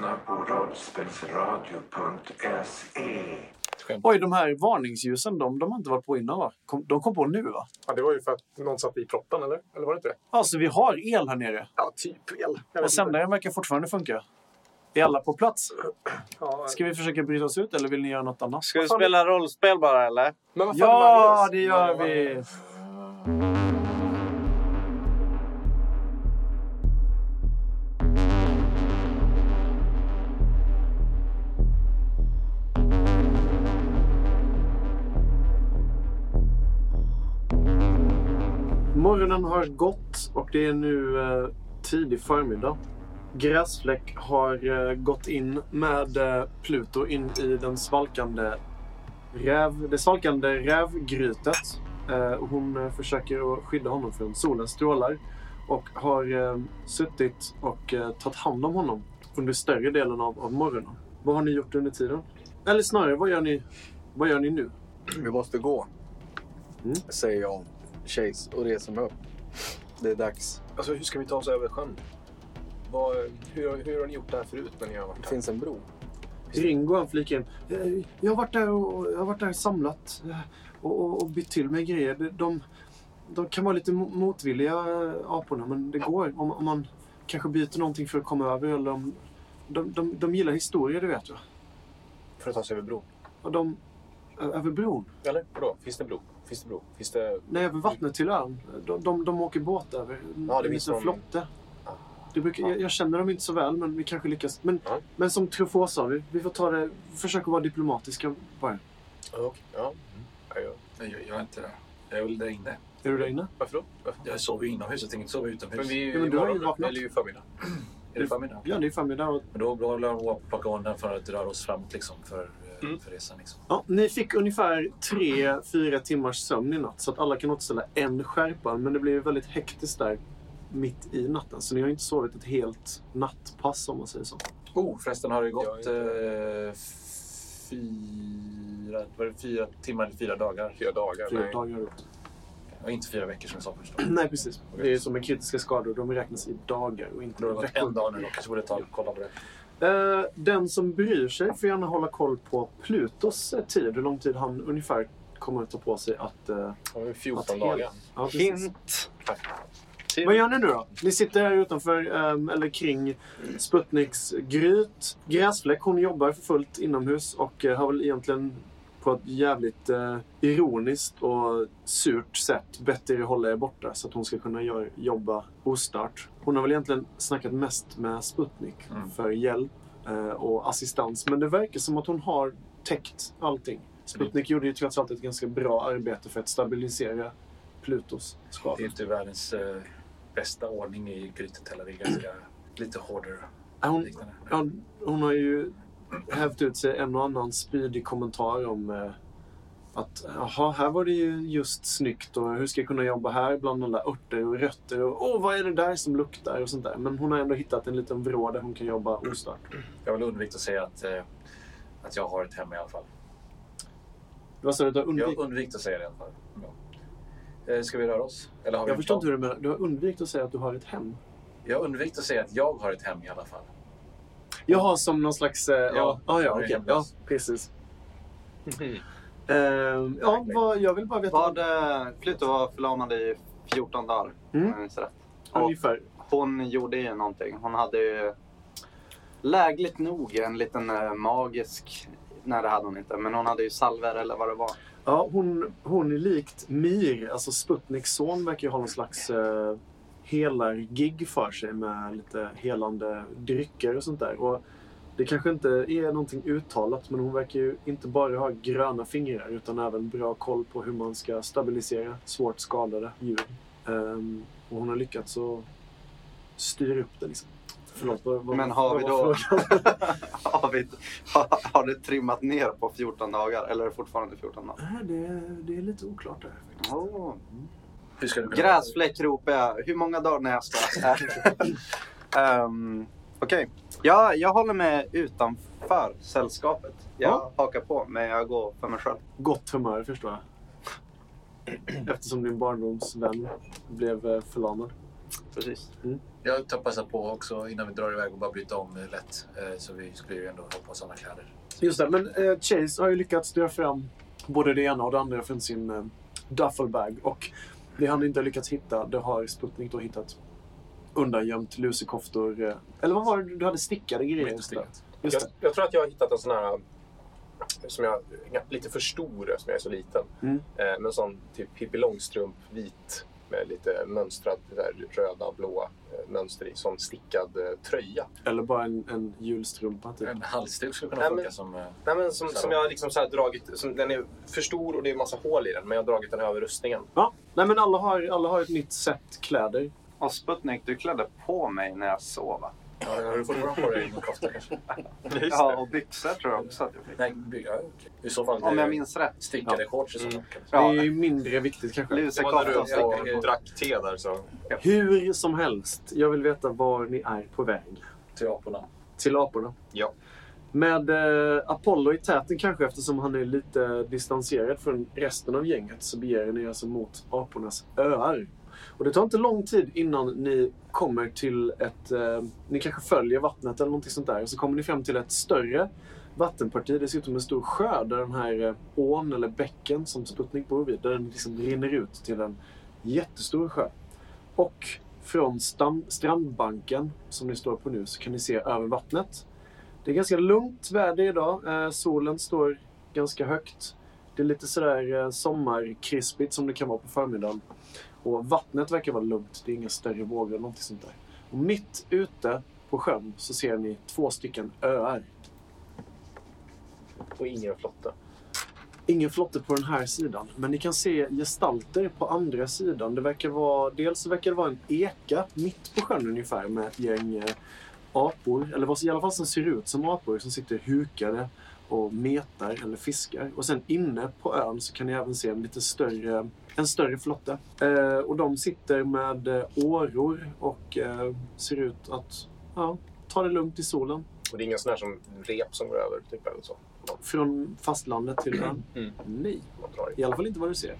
lyssnar på rollspelsradio.se. Oj, de här varningsljusen, de, de har inte varit på innan va? Kom, de kom på nu va? Ja, det var ju för att någon satt i proppen, eller? Eller var det inte det? Alltså vi har el här nere. Ja, typ el. Och sändaren verkar fortfarande funka. Är alla på plats? Ja, Ska vi försöka bryta oss ut eller vill ni göra något annat? Ska vi spela rollspel bara eller? men vad fan Ja, det gör vi! Morgonen har gått och det är nu eh, tidig förmiddag. Gräsfläck har eh, gått in med eh, Pluto in i den svalkande räv, det svalkande rävgrytet. Eh, hon eh, försöker att skydda honom från solens strålar. Och har eh, suttit och tagit hand om honom under större delen av, av morgonen. Vad har ni gjort under tiden? Eller snarare, vad gör ni, vad gör ni nu? Vi måste gå. Mm. Säger jag Chase och reser mig upp. Det är dags. Alltså, hur ska vi ta oss över sjön? Vad, hur, hur har ni gjort det här förut när ni har varit Det här? finns en bro. Ringo han flikar in. "Eh, Jag har varit där och, jag har varit där samlat eh, och, och, och bytt till mig grejer. De, de, de kan vara lite mo- motvilliga, eh, aporna, men det går. Om, om man kanske byter någonting för att komma över. Eller om, de, de, de gillar historia, det vet jag. För att ta sig över bron. Och de, ö- över bron? Eller? Vadå? Finns det bro? Finns det bro? Finns det... Nej, över vattnet till ön. De, de, de åker båt över. Ja, det en liten de- flotte. Ja. Det brukar, jag, jag känner dem inte så väl, men vi kanske lyckas. Men, Ja. men som Truffaut sa, vi, vi får ta det, försöka vara diplomatiska bara. Okej. Ja. Mm. Ja, ja. Nej, jag, jag är inte där. Jag är väl där inne. Är du där inne? Varför då? Varför? Jag sover ju inomhus, jag tänker inte sova utomhus. Men vi är Ja, men ju du har ju vaknat. Eller ju förmiddag. Är det förmiddag? Ja, det är förmiddag. Och, Men då då lär vi plocka undan för att röra oss framåt liksom, för, Mm. för resan. Liksom. ja, ni fick ungefär tre, fyra timmars sömn i natt. Så att alla kan återställa en skärpa. Men det blev väldigt hektiskt där mitt i natten. Så ni har inte sovit ett helt nattpass om man säger så. Oh, förresten har det gått eh, fyra, var det fyra timmar eller fyra dagar? Fyra dagar? Fyra Nej. dagar ut. Ja, inte fyra veckor som jag sa först. Nej, precis. Det är som med kritiska skador. De räknas i dagar och inte har det gått veckor. en dag nu. Kanske borde ta och kolla på det. Eh, den som bryr sig får gärna hålla koll på Plutos eh, tid. Hur lång tid han ungefär kommer att ta på sig att... eh, det är 14 att dagar. Ja. Hint! Vad gör ni nu då? Ni sitter här utanför, ehm, eller kring Sputniks gryt. Gräsfläck, hon jobbar för fullt inomhus och eh, har väl egentligen på ett jävligt eh, ironiskt och surt sätt bett er hålla er borta så att hon ska kunna gör, jobba ostört. Hon har väl egentligen snackat mest med Sputnik Mm. för hjälp eh, och assistans. Men det verkar som att hon har täckt allting. Sputnik gjorde ju trots allt ett ganska bra arbete för att stabilisera Plutos Det är inte världens eh, bästa ordning i grytet heller. Det är ganska lite hårdare. Hon. Ja, hon har ju hävt ut sig en och annan spydig kommentar om eh, att jaha, här var det ju just snyggt och hur ska jag kunna jobba här bland alla örter och rötter och åh, vad är det där som luktar och sånt där. Men hon har ändå hittat en liten vrå där hon kan jobba ostört. Jag vill undvika att säga att, eh, att jag har ett hem i alla fall. Vad sa du? Du har Jag undvik... har undvikit att säga det i alla fall. Ja. Eh, Ska vi röra oss? Eller har vi Jag förstår inte hur du menar. Du har undvikit att säga att du har ett hem. Jag har undvikit att säga att jag har ett hem i alla fall. Jaha, som någon slags... Eh, ja, ja, ja, okej. Ja, precis. Ehm, ja, vad, jag vill bara veta Vad, eh, Pluto var förlamad i 14 dagar. Mm. om jag ungefär. hon gjorde ju någonting. Hon hade ju lägligt nog en liten eh, magisk... Nej, det hade hon inte. Men hon hade ju salver eller vad det var. Ja, hon, hon är likt Mir, alltså Sputniks son, verkar ju ha någon slags eh, helar-gig för sig med lite helande drycker och sånt där. Och det kanske inte är någonting uttalat, men hon verkar ju inte bara ha gröna fingrar utan även bra koll på hur man ska stabilisera svårt skadade djur. Ehm, och hon har lyckats att styra upp det liksom. Förlåt, vad, vad, Men har vi då- har, vi, har, har det trimmat ner på 14 dagar? Eller är det fortfarande 14 dagar? Nej, det, det är lite oklart där faktiskt. Oh. Hur ska du kunna... Gräsfläck ropar jag. Hur många dagar när jag står här? um, Okej. Ja, jag håller mig utanför sällskapet. Jag Ja. hakar på, men jag går för mig själv. gott humör förstår jag. Eftersom din barndomsvän blev eh, förlamad. Precis. Jag tar passa på också innan vi drar iväg och bara bryta om eh, lätt. Eh, Så vi skulle ju ändå ha på sådana kläder. Just det, men Chase har ju lyckats dra fram både det ena och det andra från sin duffelbag. Och det han inte har lyckats hitta, det har Sputnik då hittat undangömt lusekoftor. Eh, eller vad var det du hade stickade grejer? Stickat. Just Jag, jag tror att jag har hittat en sån här som jag, lite för stor som jag är så liten. Mm. Eh, men sån typ Pippi Långstrump vit med lite mönstrad där, röda och blåa eh, mönster i. Sån stickad eh, tröja. Eller bara en, en julstrumpa typ. En halsduk skulle kunna Nej, funka men- som... eh, Nej, men som, som jag har liksom så dragit, som, den är för stor och det är massa hål i den. Men jag har dragit den över rustningen. Ja, nej men alla har, alla har ett nytt set kläder. Och Sputnik, du klädde på mig när jag sov va? Ja, har du fått bra på dig någon kofta kanske? Ja, och byxor tror jag också att jag fick. Nej, by- ja, okej. I så fall Om jag minns rätt. stickade shorts i så fall. Mm. kanske. Ja. Det är ju mindre viktigt kanske. Det var när Lusekofta och du drack te där så. Hur som helst, jag vill veta var ni är på väg. Till aporna. Till aporna. Ja. Med eh, Apollo i täten kanske eftersom han är lite distanserad från resten av gänget så beger ni er alltså mot apornas öar. Och det tar inte lång tid innan ni kommer till ett... Eh, ni kanske följer vattnet eller någonting sånt där. Och så kommer ni fram till ett större vattenparti. Dessutom en stor sjö där den här eh, ån eller bäcken som Sputnik bor vid, där den liksom rinner ut till en jättestor sjö. Och från stam, strandbanken som ni står på nu så kan ni se över vattnet. Det är ganska lugnt väder idag. Eh, solen står ganska högt. Det är lite sådär eh, sommarkrispigt som det kan vara på förmiddagen. Och vattnet verkar vara lugnt. Det är inga större vågor eller någonting sånt där. Och mitt ute på sjön så ser ni två stycken öar. Och ingen flotte. Ingen flotte på den här sidan, men ni kan se gestalter på andra sidan. Det verkar vara, dels verkar det vara en eka mitt på sjön ungefär med ett gäng eh, apor, eller vad i alla fall som ser ut som apor, som sitter hukade och metar eller fiskar. Och sen inne på ön så kan ni även se en lite större, en större flotte. Eh, och de sitter med eh, åror och eh, ser ut att ja, ta det lugnt i solen. Och det är ingen sån här som rep som går över typ eller så. Från fastlandet till ön. Mm. Nej, i. i alla fall inte vad du ser.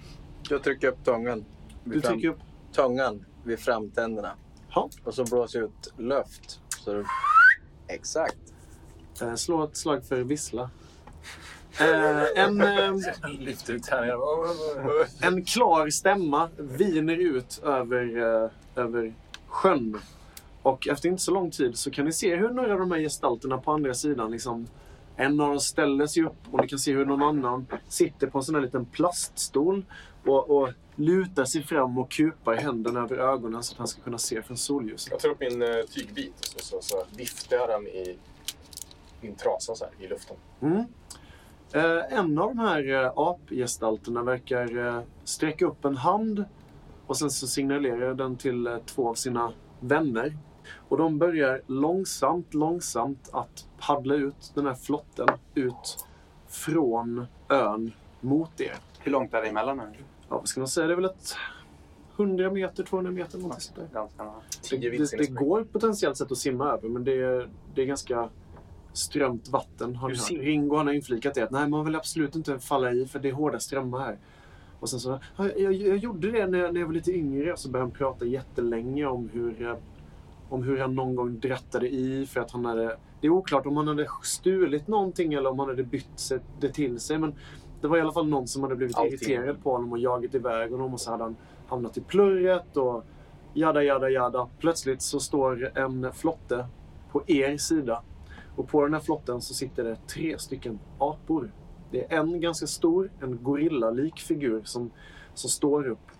Jag trycker upp tungan. Du fram- trycker upp tungan vid framtänderna. Ja. Och så blåser ut luft. Så. Exakt. Eh, slå ett slag för vissla. Eh, en, eh, ut en klar stämma viner ut över, eh, över sjön. Och efter inte så lång tid så kan ni se hur några av de här gestalterna på andra sidan liksom en av dem ställer sig upp och ni kan se hur någon annan sitter på en sån här liten plaststol och, och lutar sig fram och kupar händerna över ögonen så att han ska kunna se från solljuset. Jag tar upp min tygbit och så, så, så viftar jag den i min trasa så här, i luften. Mm. Eh, en av de här eh, apgestalterna verkar eh, sträcka upp en hand och sen så signalerar den till två av sina vänner. Och de börjar långsamt, långsamt att paddla ut den här flotten ut från ön mot er. Hur långt är det emellan nu? Ja, vad ska man säga? Det är väl ett 100 meter, 200 meter någonting sånt där. Det, det, det går potentiellt sett att simma över, men det är, det är ganska strömt vatten. Har ni hört. Ringo han har inflikat det att nej, man vill absolut inte falla i för det är hårda strömmar här. Och sen så, "Ja, jag, jag gjorde det när jag, när jag var lite yngre. Så började han prata jättelänge om hur, eh, om hur han någon gång drattade i för att han hade... Det är oklart om han hade stulit någonting eller om han hade bytt sig, det till sig. Men det var i alla fall någon som hade blivit Allting. irriterad på honom och jagat iväg honom. Och så hade han hamnat i plurret och jada, jada, jada. Plötsligt så står en flotte på er sida. Och på den här flotten så sitter det tre stycken apor. Det är en ganska stor, en gorillalik figur som, som står upp.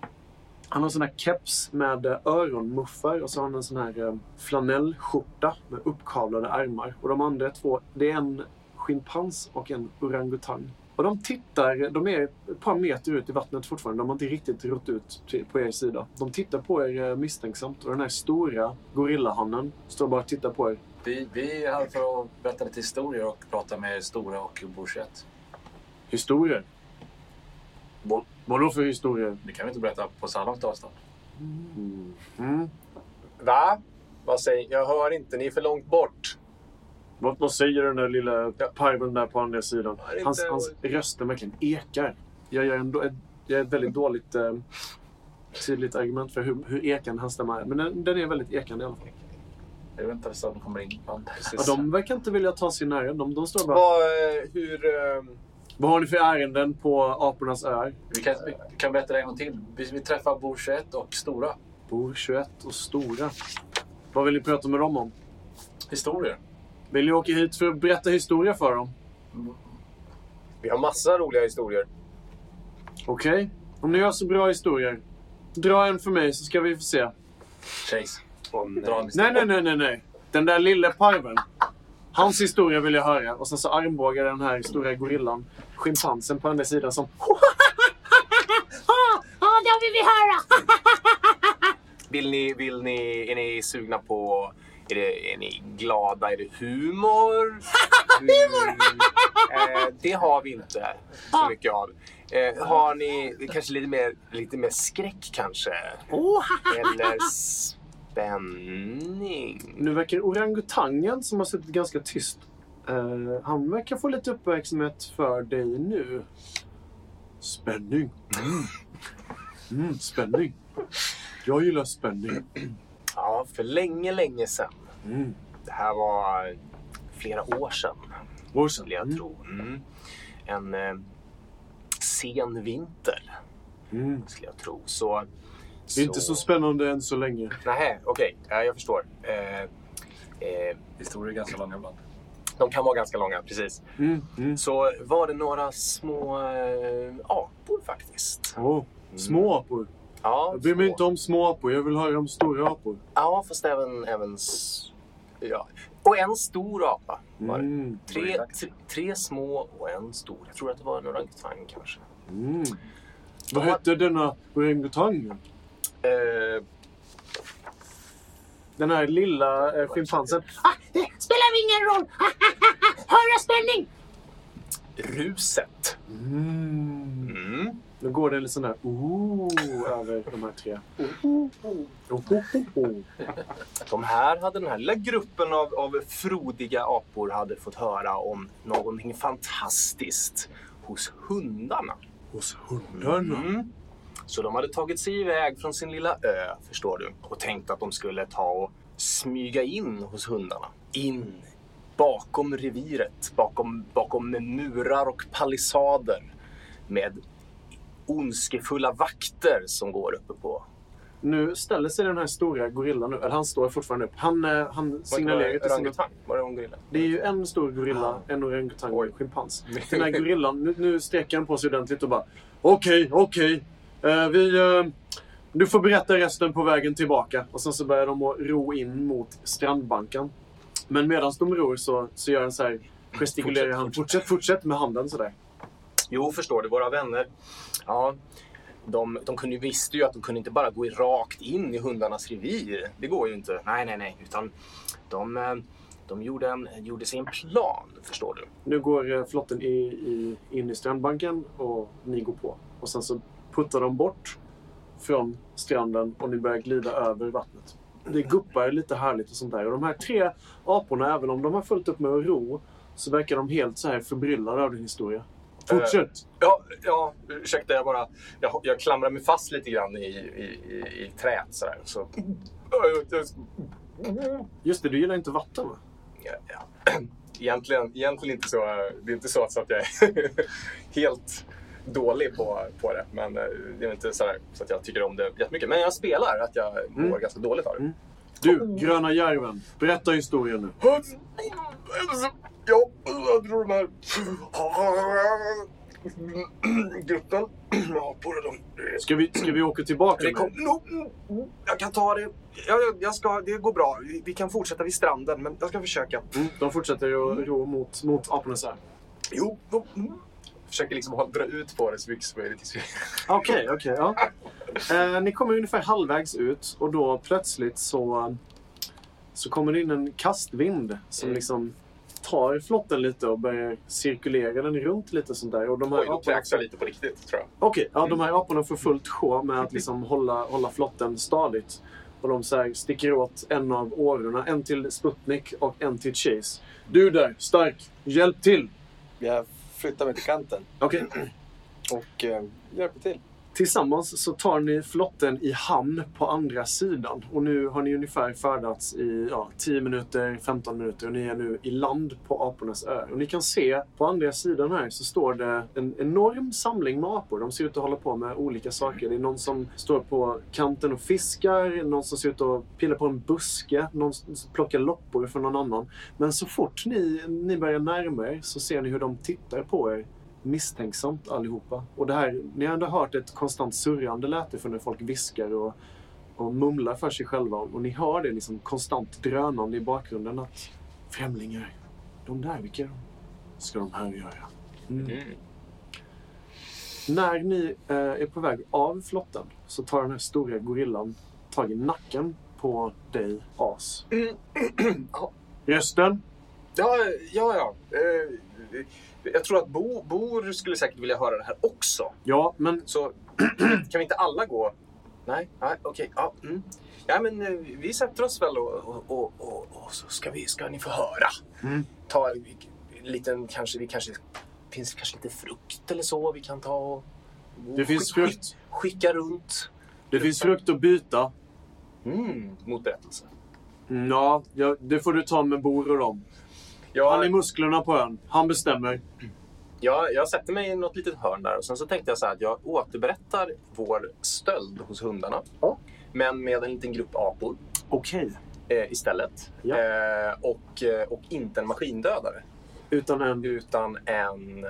Han har en sån här keps med eh, öronmuffar och så har han en sån här eh, flanellskjorta med uppkavlade ärmar. Och de andra två, det är en schimpans och en orangutang. Och de tittar, de är ett par meter ut i vattnet fortfarande. De har inte riktigt rott ut på er sida. De tittar på er eh, misstänksamt. Och den här stora gorillahannen står bara och tittar på er. Vi, vi är här för att berätta lite historier och prata med stora och Borsett. Historier. Vad, vadå för historier? Det kan vi inte berätta på så här långt avstånd. Mm. Va? Vad säger Jag hör inte, ni är för långt bort. Vad, vad säger den där lilla parveln där på andra sidan? Hans, hans rösten verkligen ekar. Jag gör, en, jag är ett väldigt dåligt... Eh, tydligt argument för hur, hur ekande hans stämma är. Men den, den är väldigt ekande i alla fall. Jag väntar att de kommer in. Ja, de verkar inte vilja ta sig nära. De, de står bara... Vad, eh, hur... eh, Vad har ni för ärenden på apornas öar? Vi kan, vi kan berätta det en gång till. Vi, vi träffar Bor 21 och Stora. Bor 21 och Stora. Vad vill ni prata med dem om? Historier. Vill ni åka hit för att berätta historia för dem? Vi har massa roliga historier. Okej. Om ni har så bra historier. Dra en för mig så ska vi få se. Chase. Åh, nej. Nej, nej, nej, nej, nej. Den där lille parven. Hans historia vill jag höra. Och sen så armbågar den här stora gorillan schimpansen på andra sidan som... Ja, det vill vi höra! Vill ni, vill ni, är ni sugna på... Är, det, är ni glada? Är det humor? humor! Eh, det har vi inte så mycket av. Eh, har ni kanske lite mer, lite mer skräck kanske? Oh, Eller spänning? Nu verkar orangutangen som har suttit ganska tyst. eh, han verkar få lite uppmärksamhet för dig nu. Spänning. Mm. Mm, spänning. Jag gillar spänning. Ja, för länge, länge sedan. Mm. Det här var flera år sedan, År sedan. skulle jag Mm. tro. Mm. En eh, sen vinter, Mm. skulle jag tro. Så, Det är inte så spännande än så länge. Nej, okej. Ja, jag förstår. Eh, eh, Historier är ganska långa ibland. de kan vara ganska långa, precis. Mm. Mm. Så var det några små eh, apor faktiskt. Åh, små apor. Ja, Jag bryr mig små. inte om små apor. Jag vill höra om stora apor. Ja, fast även... även ja. Och en stor apa var det. Mm. Tre, tre, tre små och en stor. Jag tror att det var en orangutang kanske. Mm. Vad hette denna orangutang? Eh, Den här lilla eh, schimpansen. ah, det spelar ingen roll! Höra spänning! ruset. Mm. Nu går det en sån där ooh över de här tre. De här hade den här lilla gruppen av, av frodiga apor hade fått höra om någonting fantastiskt hos hundarna. Hos hundarna. Mm. Så de hade tagit sig iväg från sin lilla ö, förstår du, och tänkt att de skulle ta och smyga in hos hundarna. In bakom reviret, bakom, bakom murar och palissader med ondskefulla vakter som går uppe på. Nu ställer sig den här stora gorillan nu. Eller han står fortfarande upp. Han, eh, han signalerar till orangutang? Var det gorilla? Det är ju en stor gorilla, en orangutang och en schimpans. Den här gorillan, nu, nu sträcker han på sig ordentligt och bara Okej, okej. Eh, vi... eh, du får berätta resten på vägen tillbaka. Och sen så börjar de att ro in mot strandbanken. Men medan de ror så, så gör han så här, gestikulerar Fortsätt, han. Fortsätt, fortsätt med handen sådär. Jo, förstår du. Våra vänner. Ja, de, de kunde, visste ju att de kunde inte bara gå rakt in i hundarnas revir. Det går ju inte. Nej, nej, nej. Utan de, eh, de gjorde, en, gjorde sig en plan, förstår du. Nu går eh, flotten i, i, in i strandbanken och ni går på. Och sen så puttar de bort från stranden och ni börjar glida över vattnet. Det guppar lite härligt och sånt där. Och de här tre aporna, även om de har fullt upp med att ro, så verkar de helt så här förbryllade av din historia. Fortsätt! Ja, ja ursäkta, jag bara... Jag, jag klamrar mig fast lite grann i, i, i, i träet sådär. Så... Just det, du gillar inte vatten va? Ja, ja. Egentligen, egentligen inte så. Det är inte så att jag är helt dålig på, på det. Men eh, det är inte så, här, så att jag tycker om det jättemycket. Men jag spelar att jag mår Mm. ganska dåligt av det. Mm. Du, Gröna Järven. Berätta historien nu. Ja, tror de här gruppen apor, de... Ska vi, ska vi åka tillbaka? Det kom, no, jag kan ta det. Jag, jag ska, det går bra. Vi- Vi kan fortsätta vid stranden, men jag ska försöka. Mm, de fortsätter att ro mot, mot apornas ö. Jo, no, mm. Försöker liksom dra ut på det så mycket som möjligt. Okej, okej. ja. Eh, ni kommer ungefär halvvägs ut och då plötsligt så, så kommer det in en kastvind som Mm. liksom tar flotten lite och börjar cirkulera den runt lite sånt där. Och de här Oj, aporna, kräks jag lite på riktigt, tror jag. Okej, ja, de här aporna får fullt sjå med att liksom hålla, hålla flotten stadigt. Och de så här sticker åt en av årorna. En till Sputnik och en till Chase. Du där, stark! Hjälp till! Jag flyttar mig till kanten Okej. och eh, hjälper till. Tillsammans så tar ni flotten i hamn på andra sidan. Och nu har ni ungefär färdats i ja, 10 minuter, 15 minuter och ni är nu i land på apornas ö. Och ni kan se på andra sidan här så står det en enorm samling med apor. De ser ut att hålla på med olika saker. Det är någon som står på kanten och fiskar, någon som ser ut att pilla på en buske, någon som plockar loppor från någon annan. Men så fort ni, ni börjar närma er så ser ni hur de tittar på er misstänksamt allihopa. Och det här, ni har ändå hört ett konstant surrande läte från när folk viskar och, och mumlar för sig själva. Och ni hör det liksom konstant drönande i bakgrunden att främlingar, de där, vilka ska de här göra? Mm. Mm. När ni eh, är på väg av flotten så tar den här stora gorillan tag i nacken på dig, As. Ja. Rösten? Ja, ja, ja. Eh, jag tror att Bo, Bor skulle säkert vilja höra det här också. Ja, men Så kan vi inte alla gå? Nej, nej okej. ja, mm. ja, men eh, vi sätter oss väl och, och, och, och, och så ska, vi, ska ni få höra. Mm. Ta en liten, kanske, vi kanske, finns kanske lite frukt eller så vi kan ta och... Det finns skick- frukt. skick- Skicka runt. det finns frukt att byta. Mm, mot berättelse. Mm, Ja, ja, det får du ta med Bor och dem. Ja, Han är musklerna på ön. Han bestämmer. Jag, jag sätter mig i något litet hörn där och sen så tänkte jag så här att jag återberättar vår stöld hos hundarna. Ja. Men med en liten grupp apor Okej. eh, istället. Ja. Eh, och, eh, och inte en maskindödare. Utan en Utan en... Eh,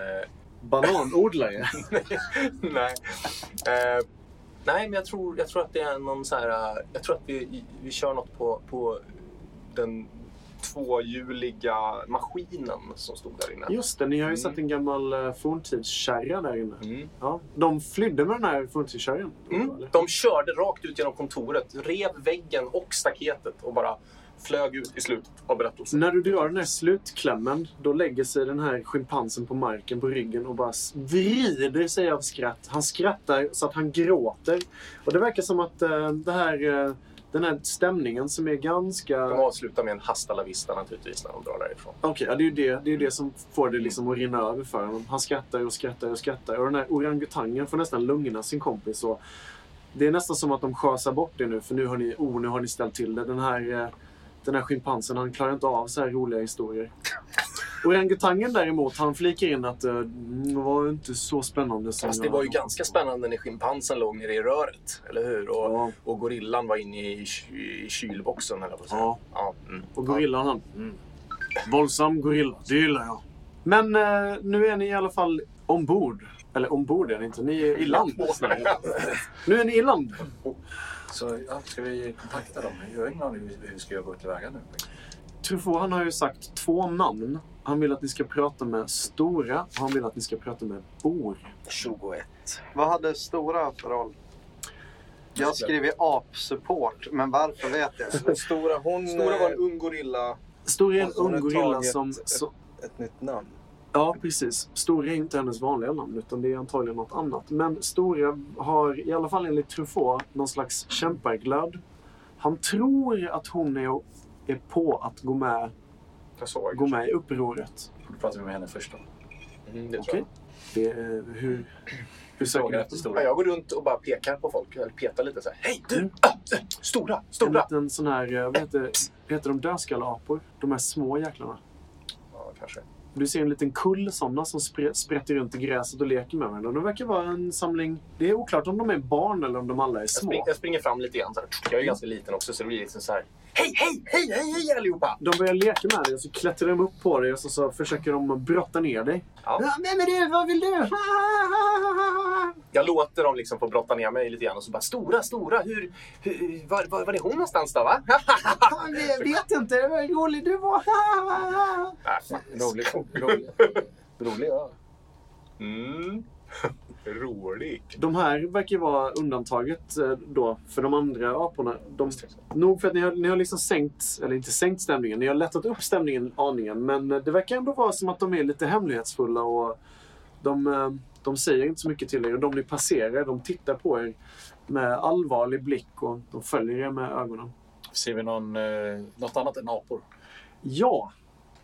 bananodlare. nej. Eh, nej, men jag tror, jag tror att det är någon så här... eh, Jag tror att vi, vi kör något på, på den tvåhjuliga maskinen som stod där inne. Just det, ni har ju Mm. sett en gammal uh, forntidskärra där inne. Mm. Ja, de flydde med den här forntidskärran. Mm. De körde rakt ut genom kontoret, rev väggen och staketet och bara flög ut i slutet av berättelsen. När du drar den här slutklämmen, då lägger sig den här schimpansen på marken på ryggen och bara vrider sig av skratt. Han skrattar så att han gråter. Och det verkar som att eh, det här, eh, den här stämningen som är ganska... De avslutar med en hasta la vista naturligtvis när de drar därifrån. Okej, ja, det är ju det, det, är det som får det liksom att rinna över för honom. Han skrattar och skrattar och skrattar. Och den här orangutangen får nästan lugna sin kompis. Och det är nästan som att de sjösar bort det nu, för nu har ni, oh, nu har ni ställt till det. Den här, eh, den här schimpansen, han klarar inte av så här roliga historier. Orangutangen däremot, han flikar in att eh, det var inte så spännande som Fast det var ju ganska spännande när schimpansen låg nere i röret, eller hur? Och, Ja, och gorillan var inne i, i kylboxen, eller säga. Ja. Ja, mm. och gorillan han. Mm. Våldsam gorilla, det gillar jag. Men eh, nu är ni i alla fall ombord. Eller ombord är ni inte, ni är i land. Nu är ni i land. Så ja, ska vi kontakta dem? Jag har ingen aning hur vi ska gå tillväga nu. Truffaut han har ju sagt två namn. Han vill att ni ska prata med Stora och han vill att ni ska prata med Bor. 21. Vad hade Stora för roll? Jag har skrivit apsupport, men varför vet jag inte. Stora, hon... Stora var en eh, ung gorilla. Stora är en ung gorilla som... ett- Så, ett nytt namn. ja, precis. Stora är inte hennes vanliga namn utan det är antagligen något annat. Men Stora har, i alla fall enligt Truffaut, någon slags kämparglöd. Han tror att hon är, är på att gå med, Jag såg. gå med i upproret. Då pratar vi med henne först då. Mm, det tror jag. Det, är- hur, hur ni efter Ja, Stora. jag går runt och bara pekar på folk, eller petar lite så här. Hej du! Mm. Ah, äh, stora! En Stora! liten sån här, eh, vad heter, heter de, dödskalleapor? De här små jäklarna. Ja, kanske. Du ser en liten kull sådana som spr- sprätter runt i gräset och leker med varandra. De verkar vara en samling... Det är oklart om de är barn eller om de alla är Jag, små. spring, jag springer fram lite grann. Så här. Jag är ganska liten också, så det blir liksom så här. Hej, hej, hej, hej, hej allihopa! De börjar leka med dig och så klättrar de upp på dig och så, så försöker de brotta ner dig. Ja. vem är du? Vad vill du? Jag låter dem liksom få brotta ner mig lite grann och så bara stora, stora, hur, hur var, var, var är hon någonstans då va? Jag vet inte. Vad rolig du var. Äh, fan. Rolig. Rolig. Rolig ja. Mm. Rolig. De här verkar vara undantaget eh, då för de andra aporna. De, nog för att ni har, ni har liksom sänkt, eller inte sänkt stämningen, ni har lättat upp stämningen aningen. Men eh, det verkar ändå vara som att de är lite hemlighetsfulla och de, eh, de säger inte så mycket till er. Och de ni passerar, de tittar på er med allvarlig blick och de följer er med ögonen. Ser vi någon, något annat än apor? Ja!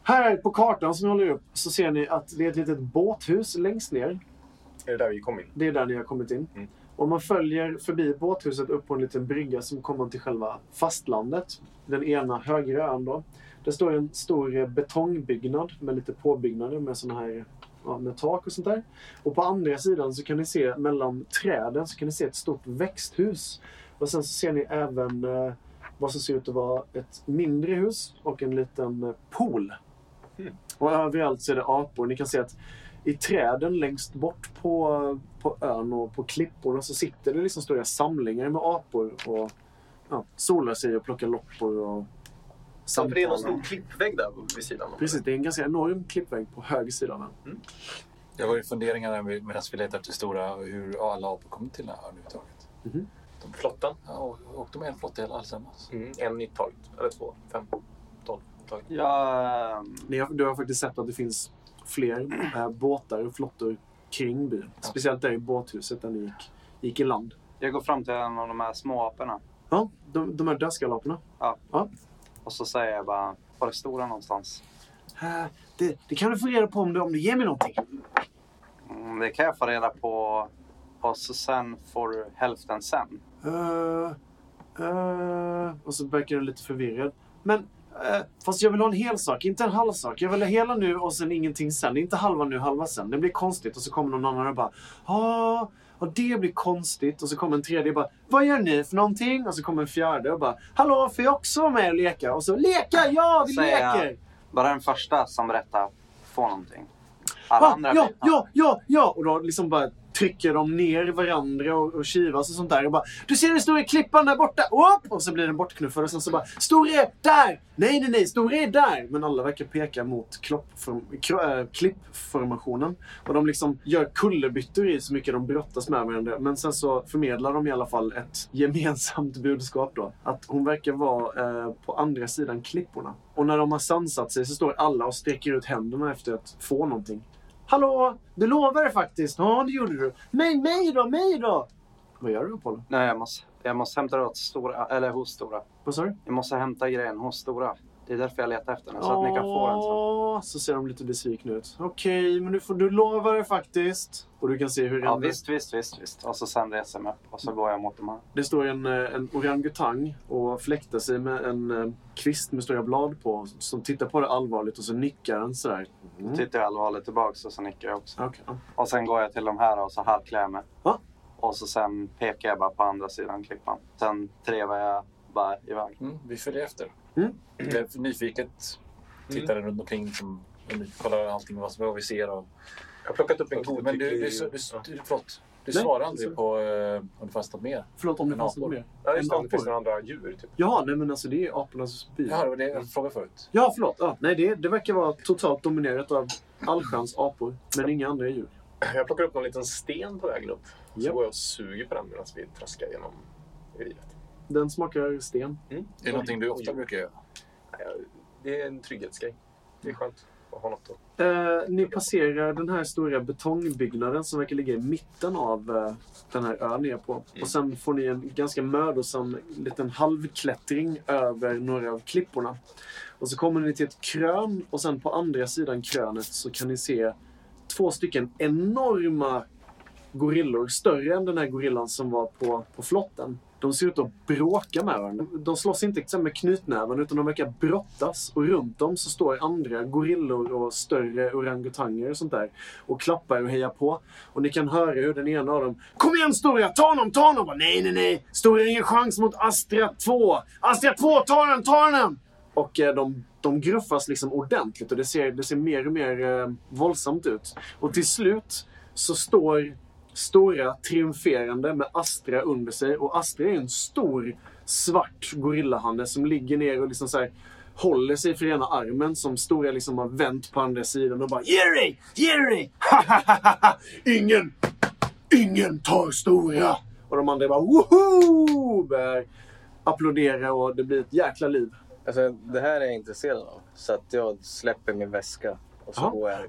Här på kartan som jag håller upp så ser ni att det är ett litet båthus längst ner. Är det där vi kom in? Det är där ni har kommit in. Mm. Om man följer förbi båthuset upp på en liten brygga som kommer till själva fastlandet. Den ena högra ön då. Det står en stor betongbyggnad med lite påbyggnader med såna här ja, med tak och sånt där. Och på andra sidan så kan ni se mellan träden så kan ni se ett stort växthus. Och sen så ser ni även eh, vad som ser ut att vara ett mindre hus och en liten eh, pool. Och överallt så är det apor. Ni kan se att i träden längst bort på, på ön och på klipporna så sitter det liksom stora samlingar med apor och ja, solar sig och plockar loppor och Så för det är någon stor klippvägg där vid sidan. Precis, det är en ganska enorm klippvägg på höger sida ön. Jag var ju funderingar där medan vi letade efter stora hur alla apor kom till den här ön överhuvudtaget. De flottan. Ja, och, och de är en flotta hela allesammans. Mm. En i taget. Eller två. Fem. Tolv. Ja, ehm, Ni har, du har faktiskt sett att det finns fler eh, båtar och flottor kring byn. Speciellt där i båthuset där ni gick, gick i land. jag går fram till en av de här små aporna. Ja, de, de här dödskallaporna. Och så säger jag bara, var det stora någonstans? Eh, det, det kan du få reda på om du, om du ger mig någonting. Mm, det kan jag få reda på. Och så sen får du hälften sen. Uh, uh, och så verkar du lite förvirrad. Men, fast jag vill ha en hel sak, inte en halv sak. Jag vill ha hela nu och sen ingenting sen. Inte halva nu, halva sen. Det blir konstigt och så kommer någon annan och bara Ja, och det blir konstigt. Och så kommer en tredje och bara Vad gör ni för någonting? Och så kommer en fjärde och bara Hallå, får jag också vara med och leka? Och så Leka, ja, vi Säger jag. leker! Bara den första som berättar får någonting. Alla Ah, andra ja, blir- ja, ja, ja! Och då liksom bara trycker de ner varandra och, och kivas och sånt där. Och bara, du ser den stora klippan där borta! Upp! Och så blir den bortknuffad och sen så bara, Store, där! Nej, nej, nej, Store är där! Men alla verkar peka mot kloppform, kro, äh, klippformationen. Och de liksom gör kullerbyttor i så mycket de brottas med varandra. Men sen så förmedlar de i alla fall ett gemensamt budskap då. Att hon verkar vara eh, på andra sidan klipporna. Och när de har sansat sig så står alla och sträcker ut händerna efter att få någonting. Hallå! Du lovade faktiskt. Ja, det gjorde du. Men mig då? Mig då? Vad gör du Apollo? Nej, jag måste, jag måste hämta det åt stora, eller hos stora. Vad sa du? Jag måste hämta grejen hos stora. Det är därför jag letar efter den, så att ni kan få den sen. Så ser de lite besvikna ut. Okej, men du, får, du lovar det faktiskt. Och du kan se hur Ja, en- visst, visst, visst, visst. Och så sen reser jag mig upp och så går jag mot de här. det står en, eh, en orangutang och fläktar sig med en eh, kvist med stora blad på. Som tittar på det allvarligt och så nickar den sådär. Mm. Tittar jag allvarligt tillbaks och så nickar jag också. Ja. Och sen går jag till de här och så halvklär jag mig. Ja. Och så sen pekar jag bara på andra sidan klippan. Sen trevar jag bara iväg. Mm, vi följer efter. Mm. Jag är nyfiket tittar runt omkring. Och ny- kollar allting vad, som- vad vi ser. Och, Jag har plockat upp en men du, du, godtycklig... du, du, förlåt, du Nej, svarar aldrig på eh, om det fanns något mer. Förlåt om det fanns något mer. Ja, just det. En Det finns några andra djur. Typ. Ja, nej men alltså det är apornas by. Ja, det var det jag frågade förut. Ja, förlåt. Ja, nej, det, det verkar vara totalt dominerat av allsköns apor. Men inga andra djur. Jag plockar upp någon liten sten på vägen upp. Så Japp. går jag och suger på den medan vi traskar genom reviret. Den smakar sten. Är det någonting du ofta brukar göra? Det är en trygghetsgrej. Det är skönt att ha något att... Eh, ni passerar den här stora betongbyggnaden som verkar ligga i mitten av eh, den här ön ni är på. Och sen får ni en ganska mödosam liten halvklättring över några av klipporna. Och så kommer ni till ett krön och sen på andra sidan krönet så kan ni se två stycken enorma gorillor. Större än den här gorillan som var på, på flotten. De ser ut att bråka med varandra. De slåss inte med knytnäven utan de verkar brottas. Och runt dem så står andra gorillor och större orangutanger och sånt där. Och klappar och hejar på. Och ni kan höra hur den ena av dem Kom igen Stora! Ta honom! Ta honom! Bara, nej, nej, nej! Stora har ingen chans mot Astra 2! Astra 2! Ta den! Ta den! Och eh, de, de gruffas liksom ordentligt och det ser, det ser mer och mer eh, våldsamt ut. Och till slut så står Stora triumferande med Astra under sig. Och Astra är en stor svart gorillahanne som ligger ner och liksom så här, håller sig för ena armen som Stora liksom har vänt på andra sidan och bara Jerry! Jerry! ingen, ingen tar Stora! Och de andra bara woho! Börjar applådera och det blir ett jäkla liv. Alltså, det här är jag intresserad av. Så att jag släpper min väska och så Jaha. går jag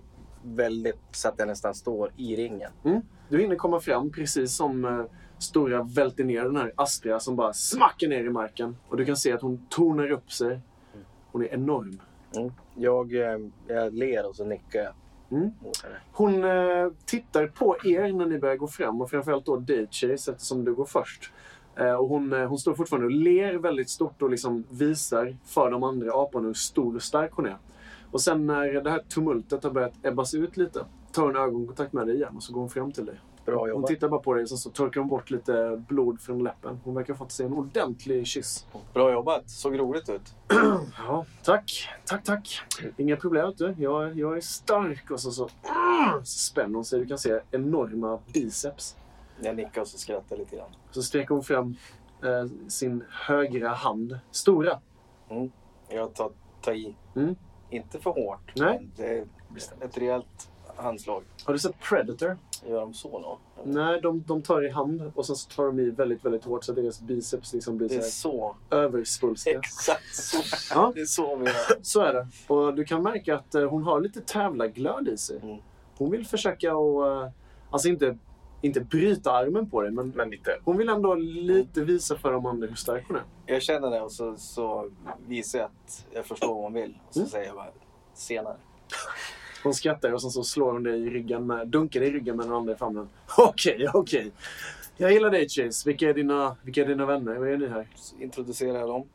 väldigt så att jag nästan står i ringen. Mm. Du hinner komma fram precis som eh, Stora välter ner den här Astra som bara smackar ner i marken. Och du kan se att hon tonar upp sig. Hon är enorm. Mm. Jag, eh, jag ler och så nickar jag. Mm. Hon eh, tittar på er när ni börjar gå fram och framförallt då Chase eftersom du går först. Eh, och hon, eh, hon står fortfarande och ler väldigt stort och liksom visar för de andra aporna hur stor och stark hon är. Och sen när det här tumultet har börjat ebbas ut lite tar hon ögonkontakt med dig igen och så går hon fram till dig. Bra Hon jobbat. tittar bara på dig och sen så torkar hon bort lite blod från läppen. Hon verkar ha fått sig en ordentlig kyss. Bra jobbat. Såg roligt ut. Ja, tack. Tack, tack. Inga problem, du. Jag, jag är stark. Och så, så, så spänner hon sig. Du kan se enorma biceps. Jag nickade och så skrattade lite grann. Så sträcker hon fram eh, sin högra hand. Stora. Jag tar, tar i. Mm. Inte för hårt. Nej. men Det är ett rejält handslag. Har du sett Predator? Gör de så då? Nej, de, de tar i hand och sen så tar de i väldigt, väldigt hårt så deras biceps liksom blir Det är så så. översvulstiga. Exakt så. Ja. Det är så vi gör. Så är det. Och du kan märka att eh, hon har lite tävlarglöd i sig. Mm. Hon vill försöka att, eh, alltså inte, inte bryta armen på dig, men Men lite. hon vill ändå lite visa för de andra hur stark hon är. Jag känner det och så, så visar jag att jag förstår vad hon vill. Och så Mm. säger jag bara senare. Hon skrattar och sen så slår hon dig i ryggen med, dunkar dig i ryggen med den andra i famnen. Okej, okej. Jag gillar dig Chase. Vilka är dina, vilka är dina vänner? Vad är ni här? Så introducerar jag dem.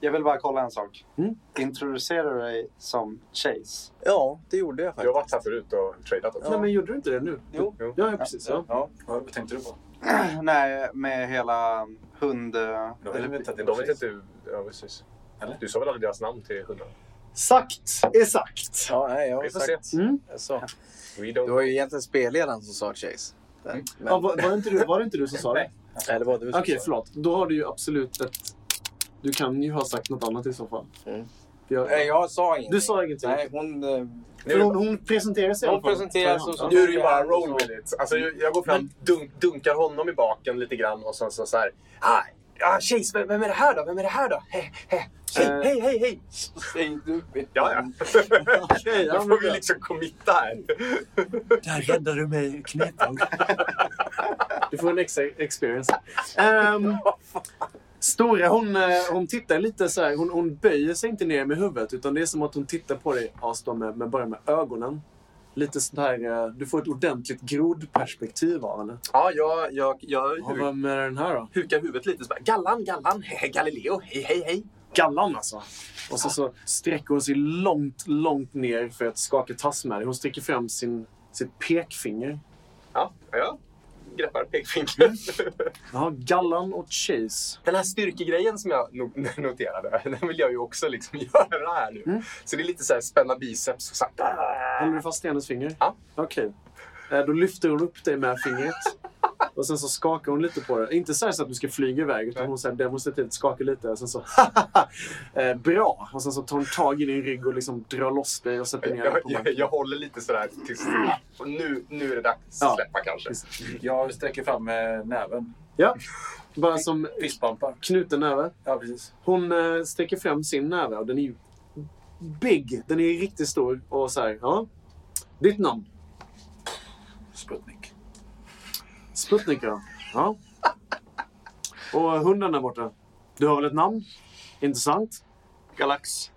Jag vill bara kolla en sak. Mm. Introducerar du dig som Chase? Ja, det gjorde jag Du har varit faktiskt. här förut och tradat också. Nej, men gjorde du inte det nu? Jo. Ja, ja precis. Ja. Ja. Vad tänkte du på? Nej, med hela hund... De väl inte att det De var vet inte... Ja, precis. Eller? Du sa väl aldrig deras namn till hundarna? Sagt är sagt. Ja, nej, jag har Vi får sagt. se. Mm. We Det var ju egentligen spelledaren som sa Chase. Men, Ja, var, var, det inte du, var det inte du som sa det? nej, det var du som Okej, sa förlåt. Då har du ju absolut ett... Du kan ju ha sagt något annat i så fall. Mm. Jag, Nej, jag sa ingenting. Du sa ingenting? Nej, hon... eh, För hon, hon presenterar sig Hon presenterar sig Nu är det ju bara roll with it. Alltså, jag jag går fram, dunk, dunkar honom i baken lite grann och sen så, så här. Ah, ja, Chase, vem, vem är det här då? Vem är det här då? Hej, hej, hej, Eh. hej, hej, hej. Säg du. Ja, ja. Okej, ja, Då får vi liksom committa här. Där räddade du mig knepen. Du får en extra experience. Ehm, Stora, hon, eh, hon tittar lite så här. Hon, hon böjer sig inte ner med huvudet. Utan det är som att hon tittar på dig Astor, med, med, bara med ögonen. Lite sådär, eh, du får ett ordentligt grodperspektiv av henne. Ja, jag, jag, jag Ja, vem är den här då? hukar huvudet lite. Så bara, Gallan, Gallan, hej, Galileo, hej, hej, hej. Gallan alltså. Och så, så sträcker hon sig långt, långt ner för att skaka tass med dig. Hon sträcker fram sin, sitt pekfinger. Ja, ja. Greppar pekfingret. Ja, Gallan och Chase. Den här styrkegrejen som jag no- noterade, den vill jag ju också liksom göra här nu. Mm. Så det är lite så här spänna biceps. och Så här, Håller du fast i hennes finger? Ja. Okej. Eh, Då lyfter hon upp dig med fingret. Och sen så skakar hon lite på det. Inte så, här så att du ska flyga iväg, utan hon så här demonstrativt skakar lite. Och sen så eh, Bra! Och sen så tar hon tag i din rygg och liksom drar loss dig och sätter ner dig jag, på jag, marken. jag håller lite sådär tills... Nu, nu är det dags Ja. att släppa kanske. Jag sträcker fram eh, näven. Ja. Bara som Fistbumpar. knuten näve. Ja, precis. Hon eh, sträcker fram sin näve och den är ju big. Den är riktigt stor. Och så här, ja. Ditt namn? Sputnik. Sputnik ja. ja. Och hunden där borta? Du har väl ett namn? Intressant. Galax.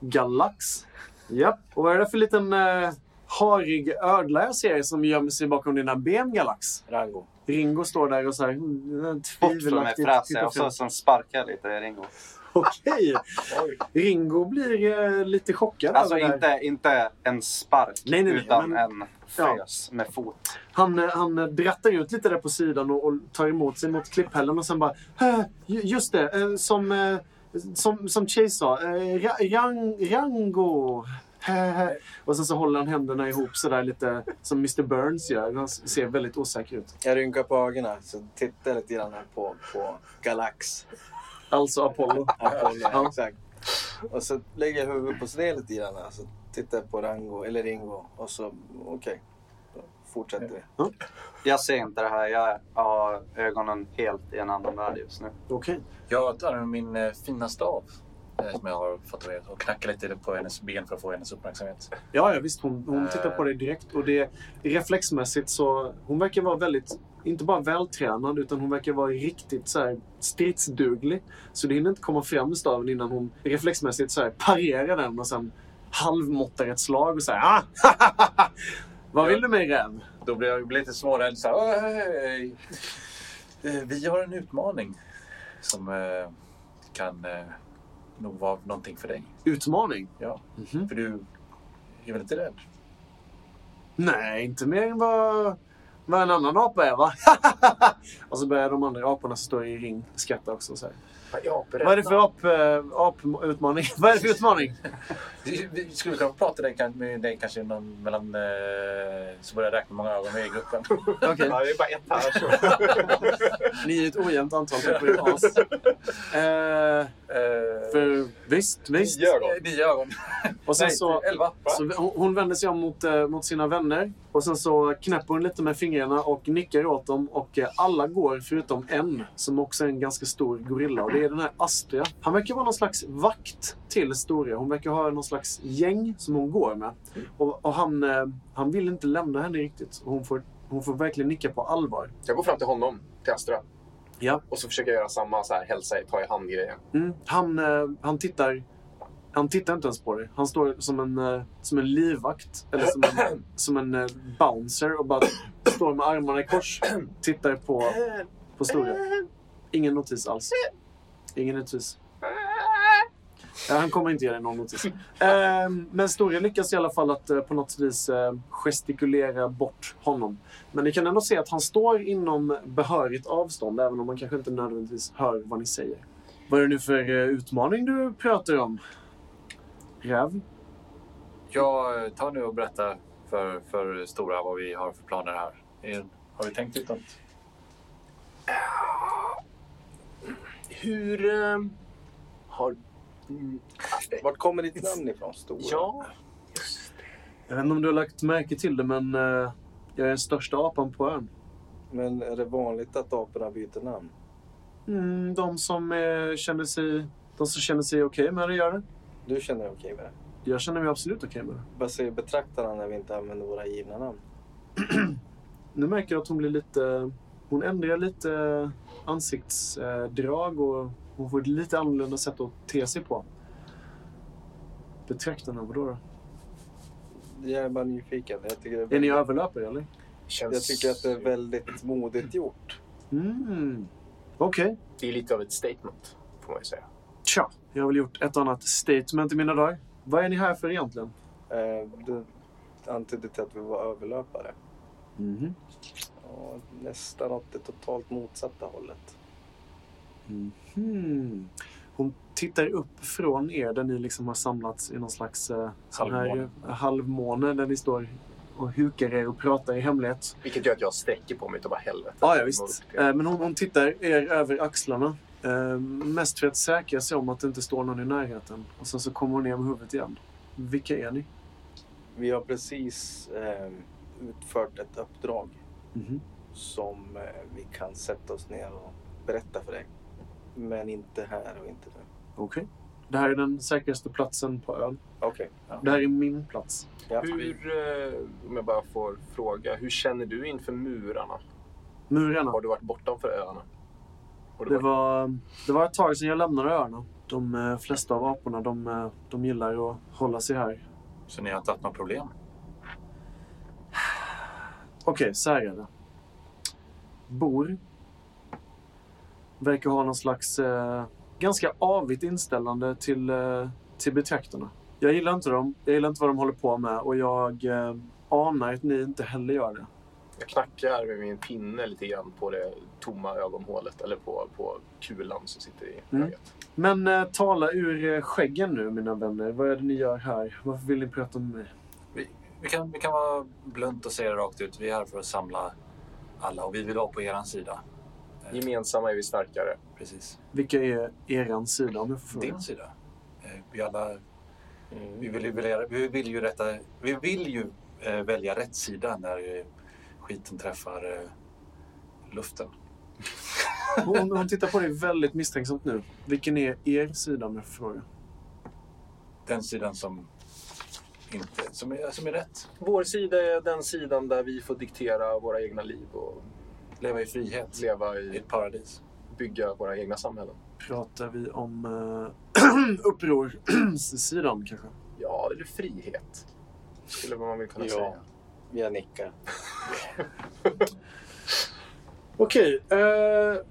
Galax. Japp. Och vad är det för liten eh, harig ödla jag ser som gömmer sig bakom dina ben, Galax? Rango. Ringo står där och så här... mm, Bort från mig fräser jag och så sparkar lite Ringo. Okej. Ringo blir eh, lite chockad Alltså över det här. inte, inte en spark, Nej, nej, nej, utan men- en fös med fot. Han, eh, han eh, drattar ut lite där på sidan och, och tar emot sig mot klipphällen och sen bara... "Äh, ju- Just det, eh, som, som, som Chase sa. Ra, rang, rango. Och sen så håller han händerna ihop sådär lite som Mr Burns gör. Han ser väldigt osäker ut. Jag rynkar på ögonen så tittar lite grann på, på Galax. Alltså Apollo. Apollo, Ja. exakt. Och så lägger jag huvudet på sned lite grann. Så tittar på Rango, eller Ringo. Och så, okej. Då fortsätter vi. Jag ser inte det här. Jag har ögonen helt i en annan värld just nu. Okej. Jag tar min eh, fina stav eh, som jag har fått tatuerat och knackar lite på hennes ben för att få hennes uppmärksamhet. Ja, ja, visst. Hon, hon tittar på dig direkt. Och det reflexmässigt så... Hon verkar vara väldigt... Inte bara vältränad, utan hon verkar vara riktigt så här, stridsduglig. Så det hinner inte komma fram med staven innan hon reflexmässigt så här, parerar den och sen halvmåttar ett slag och säger ah, Vad vill du med räv? Då blir jag lite smårädd. Så här, "Oj, eh, Vi har en utmaning som eh, kan eh, nog vara någonting för dig. Utmaning? Ja, Mhm. för du är väl inte rädd? Nej, inte mer än vad, vad en annan apa är va? och så börjar de andra aporna som står i ring skratta också. Och så här. Ja, Vad är det för ap, äh, aputmaning? vad är det för utmaning? Vi, vi skulle kunna prata kan- med dig kanske någon, mellan... Eh, så börjar räkna många ögon är i gruppen. Okej, Ja, det är bara ett här. Ni är ett ojämnt antal på er as. Eh, Eh, för visst, visst. Nio ögon. eh, Nio ögon. Och sen Nej, så, elva. så hon- hon vänder sig om mot, eh, mot sina vänner och sen så knäpper hon lite med fingrarna och nickar åt dem och eh, alla går förutom en som också är en ganska stor gorilla och det är den här Astria. Han verkar vara någon slags vakt till Storia. Hon verkar ha någon slags gäng som hon går med. Och, och han, eh, han vill inte lämna henne riktigt. Hon, får, hon får verkligen nicka på allvar. Jag går fram till honom, till Astra. Ja. Och så försöker jag göra samma så här, hälsa, ta i hand-grejen. Mm. Han, eh, han tittar... Han tittar inte ens på dig. Han står som en, eh, som en livvakt. Eller som en, som en eh, bouncer och bara står med armarna i kors. Tittar på, på Storia. Ingen notis alls. Ingen notis. Ja, han kommer inte ge dig någon notis. Eh, men Storia lyckas i alla fall att eh, på något vis gestikulera bort honom. Men ni kan ändå se att han står inom behörigt avstånd, även om man kanske inte nödvändigtvis hör vad ni säger. Vad är det nu för utmaning du pratar om? Räv? Jag eh, tar nu och berättar för, för Stora vad vi har för planer här. Är, har vi tänkt ut något? Hur eh, har... Mm, Vart kommer ditt namn ifrån? Stora? ja, Jag vet inte om du har lagt märke till det, men eh, jag är den största apan på ön. Men är det vanligt att aporna byter namn? Mm, de som eh, känner sig, de som känner sig okej med det gör det. Du känner dig okej med det? Jag känner mig absolut okej med det. Vad säger betraktarna när vi inte använder våra givna namn? Nu märker jag att hon blir lite... Hon ändrar lite ansiktsdrag och hon får ett lite annorlunda sätt att te sig på. Betraktarna, vadå då? Jag är bara nyfiken. Jag tycker, det Är ni är, överlöpare eller? känns... jag tycker att det är väldigt modigt gjort. Mm. Okej. Det är lite av ett statement, får man ju säga. Tja, jag har väl gjort ett annat statement i mina dagar. Vad är ni här för egentligen? Eh, Du antydde till att vi var överlöpare. Mhm. Ja, nästan åt det totalt motsatta hållet. Mhm. Hon tittar upp från er där ni liksom har samlats i någon slags eh, sån här Halvmåne. eh, halvmåne där ni står och hukar er och pratar i hemlighet. Vilket gör att jag sträcker på mig och bara helvete. Ja, ja visst. Eh, Men hon, hon tittar er över axlarna. Eh, mest för att säkra sig om att det inte står någon i närheten. Och sen så kommer hon ner med huvudet igen. Vilka är ni? Vi har precis eh, utfört ett uppdrag Mhm. som eh, vi kan sätta oss ner och berätta för dig. Men inte här och inte nu. Okej. Det här är den säkraste platsen på ön. Okej. Det här är min plats. Ja. Hur, eh, om jag bara får fråga, hur känner du inför murarna? Murarna. Har du varit bortanför öarna? Det var, det var ett tag sedan jag lämnade öarna. De eh, flesta av aporna de, eh, de gillar att hålla sig här. Så ni har inte haft några problem? Okej, så här är det. Bor verkar ha någon slags eh, ganska avigt inställande till, eh, till betraktarna. Jag gillar inte dem. Jag gillar inte vad de håller på med och jag eh, anar att ni inte heller gör det. Jag knackar med min pinne lite grann på det tomma ögonhålet, eller på, på kulan som sitter i Mm. ögat. Men eh, tala ur eh, skäggen nu, mina vänner. Vad är det ni gör här? Varför vill ni prata med mig? Vi, vi, kan, vi kan vara blunt och säga det rakt ut. Vi är här för att samla alla och vi vill vara på er sida. Eh, Gemensamma är vi starkare. Precis. Vilka är eran sida, om jag får fråga? Din sida. Eh, Vi alla... Vi vill ju välja, vi vill ju rätta, vi vill ju välja rätt sida när skiten träffar eh, luften. Hon, hon tittar på dig väldigt misstänksamt nu. Vilken är er sida, om jag får fråga? Den sidan som inte, som är, som är rätt. Vår sida är den sidan där vi får diktera våra egna liv och Leva i frihet. leva I i, ett paradis. bygga våra egna samhällen. Pratar vi om uh, upprorssidan, kanske? Ja, eller frihet. Skulle man väl kunna Ja. säga. Jag nickar. Okej. eh,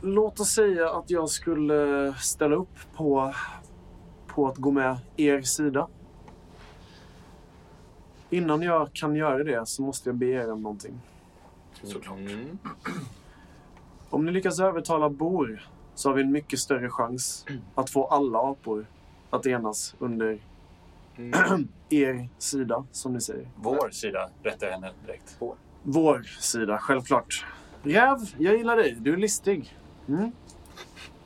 låt oss säga att jag skulle ställa upp på, på att gå med er sida. Innan jag kan göra det så måste jag be er om någonting. Såklart. Mm. Om ni lyckas övertala Bor så har vi en mycket större chans att få alla apor att enas under Mm. er sida, som ni säger. Vår sida, rättar jag henne direkt. Vår sida, självklart. Räv, jag gillar dig. Du är listig. Mm.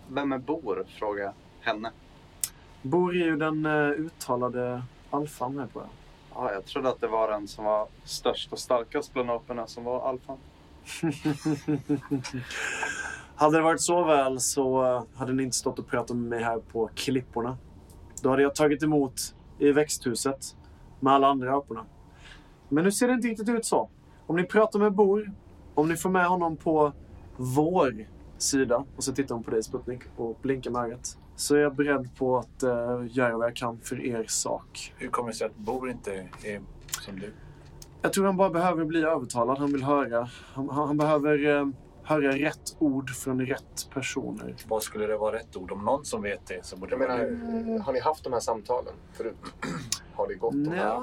Vem är Bor? Frågar jag henne. Bor är ju den uh, uttalade alfan här på jag. Ja, jag trodde att det var den som var störst och starkast bland aporna som var alfan. Hade det varit så väl så eh, hade ni inte stått och pratat med mig här på klipporna. Då hade jag tagit emot i växthuset med alla andra aporna. Men nu ser det inte riktigt ut så. Om ni pratar med Bor, om ni får med honom på vår sida, och så tittar hon på dig Sputnik och blinkar med ögat, så är jag beredd på att eh, göra vad jag kan för er sak. Hur kommer det sig att Bor inte är som du? Jag tror han bara behöver bli övertalad. Han vill höra. Han, han, han behöver eh, höra rätt ord från rätt personer. Vad skulle det vara rätt ord? Om någon som vet det så borde Jag det vara menar, har ni haft de här samtalen förut? Har det gått de här?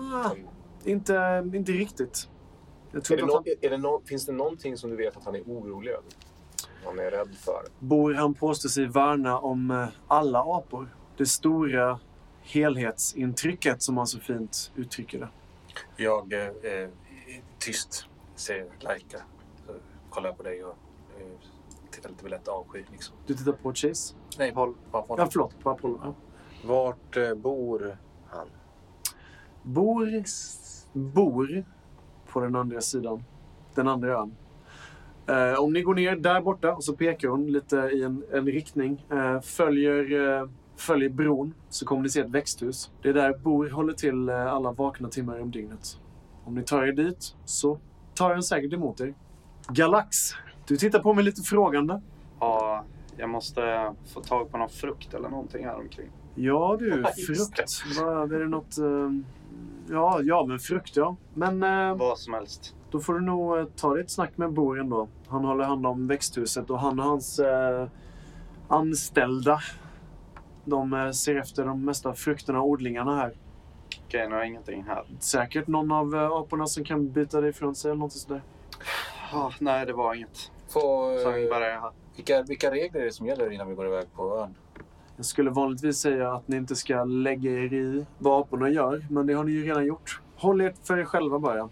Inte, inte riktigt. Jag Är det inte att nå- är det nå- finns det någonting som du vet att han är orolig över? Han är rädd för? Bor han påstår sig värna om eh, alla apor. Det stora helhetsintrycket som han så fint uttrycker det. Jag eh, är tyst, ser Laika. Kollar på dig och med lätt avsky. Liksom. Du tittar på Chase? Nej, håll, bara på Ja, förlåt. På Apollo. Ja. Vart eh, bor han? Bor, bor på den andra sidan. Den andra ön. Eh, om ni går ner där borta och så pekar hon lite i en, en riktning. Eh, följer, eh, följer bron så kommer ni se ett växthus. Det är där Bor håller till eh, alla vakna timmar om dygnet. Om ni tar er dit så tar han säkert emot er. Galax, du tittar på mig lite frågande. Ja, jag måste få tag på någon frukt eller någonting här omkring. Ja du, frukt. Vad, är det något... eh, ja, ja, men frukt ja. Men... eh, Vad som helst. Då får du nog eh, ta dig ett snack med Bor ändå. Han håller hand om växthuset och han och hans eh, anställda. De eh, ser efter de mesta frukterna och odlingarna här. Okej, nu har jag ingenting här. Säkert någon av eh, aporna som kan byta dig ifrån sig eller något sådär. Ah, nej, det var inget. Få, Så eh, bara vilka, vilka regler är det som gäller innan vi går iväg på ön? Jag skulle vanligtvis säga att ni inte ska lägga er i vad aporna gör, men det har ni ju redan gjort. Håll er för er själva bara.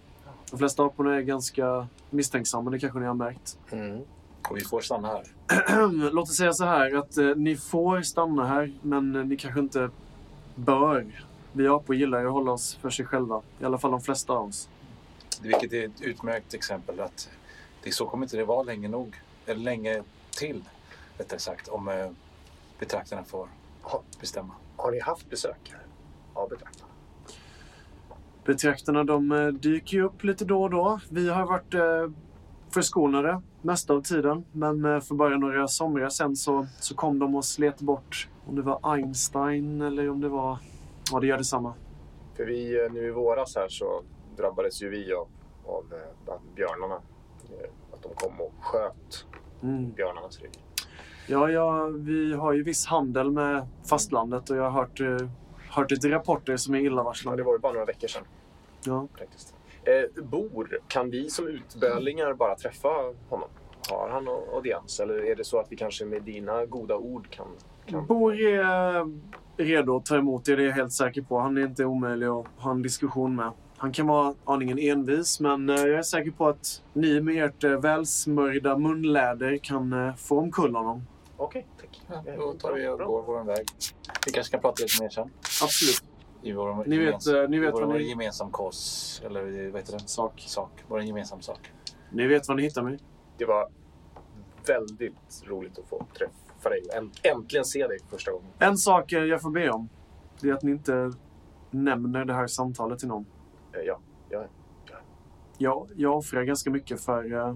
De flesta aporna är ganska misstänksamma, det kanske ni har märkt. Mm. Och vi får stanna här. Låt oss säga så här att eh, ni får stanna här, men eh, ni kanske inte bör. Vi apor gillar ju att hålla oss för sig själva. I alla fall de flesta av oss. Vilket är ett utmärkt exempel. att det Så kommer inte det vara länge nog. Eller länge till, rättare sagt. Om eh, betraktarna får Ha- bestämma. Har ni haft besök av betraktarna? Betraktarna de eh, dyker ju upp lite då och då. Vi har varit eh, förskonade mesta av tiden. Men eh, för bara några somrar sen så, så kom de och slet bort om det var Einstein eller om det var... Ja, det gör detsamma. För vi, eh, nu i våras här så drabbades ju vi av, av björnarna. Eh, Att de kom och sköt Mm. björnarnas rygg. Ja, ja, vi har ju viss handel med fastlandet och jag har hört, eh, hört lite rapporter som är Ja, illavarslande. det var ju bara några veckor sedan Ja. faktiskt. Eh, Bor, kan vi som utbölingar bara träffa honom? Har han au- audiens? Eller är det så att vi kanske med dina goda ord kan... kan... Bor är redo att ta emot er, det är jag helt säker på. Han är inte omöjlig att ha en diskussion med. Han kan vara aningen envis, men eh, jag är säker på att ni med ert eh, välsmörjda munläder kan eh, få omkull honom. Okej, tack. Ja, då tar vi och går vår väg. Vi kanske ska prata lite mer sen. Absolut. I vår, Ni vet, gemens- eh, ni vet vår, vad vår ni- gemensam kos. Eller vad heter det? Sak. Sak. Vår gemensam sak. Ni vet var ni hittar mig. Det var väldigt roligt att få träffa dig. Änt- Äntligen se dig första gången. En sak jag får be om. Det är att ni inte nämner det här samtalet till någon. Eh, Ja, Jag, jag offrar ganska mycket för, eh,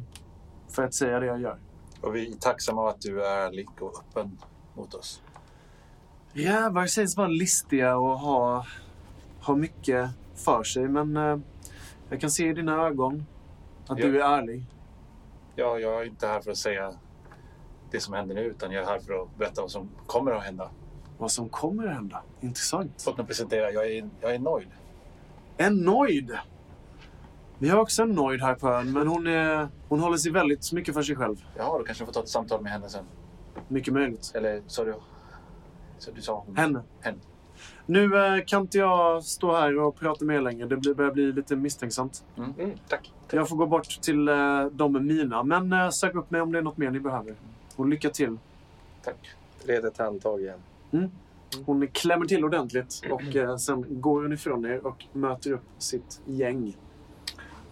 för att säga det jag gör. Och vi är tacksamma att du är ärlig och öppen mot oss. Rävar sägs vara listiga och ha, ha mycket för sig, men eh, jag kan se i dina ögon att Ja. du är ärlig. Ja, jag är inte här för att säga det som händer nu, utan jag är här för att berätta vad som kommer att hända. Vad som kommer att hända. Intressant. Låt mig presentera. Jag är, jag är nöjd. En Noid! Vi har också en Noid här på ön, men hon, är, hon håller sig väldigt mycket för sig själv. Jaha, då kanske jag får ta ett samtal med henne sen. Mycket möjligt. Eller sa du... Så du sa hon? Henne. Henne. Nu eh, kan inte jag stå här och prata med er längre. Det blir, börjar bli lite misstänksamt. Mm, tack. Jag får gå bort till eh, de med mina. Men eh, sök upp mig om det är något mer ni behöver. Och lycka till. Tack. Ledet handtag igen. Hon klämmer till ordentligt och eh, sen går hon ifrån er och möter upp sitt gäng.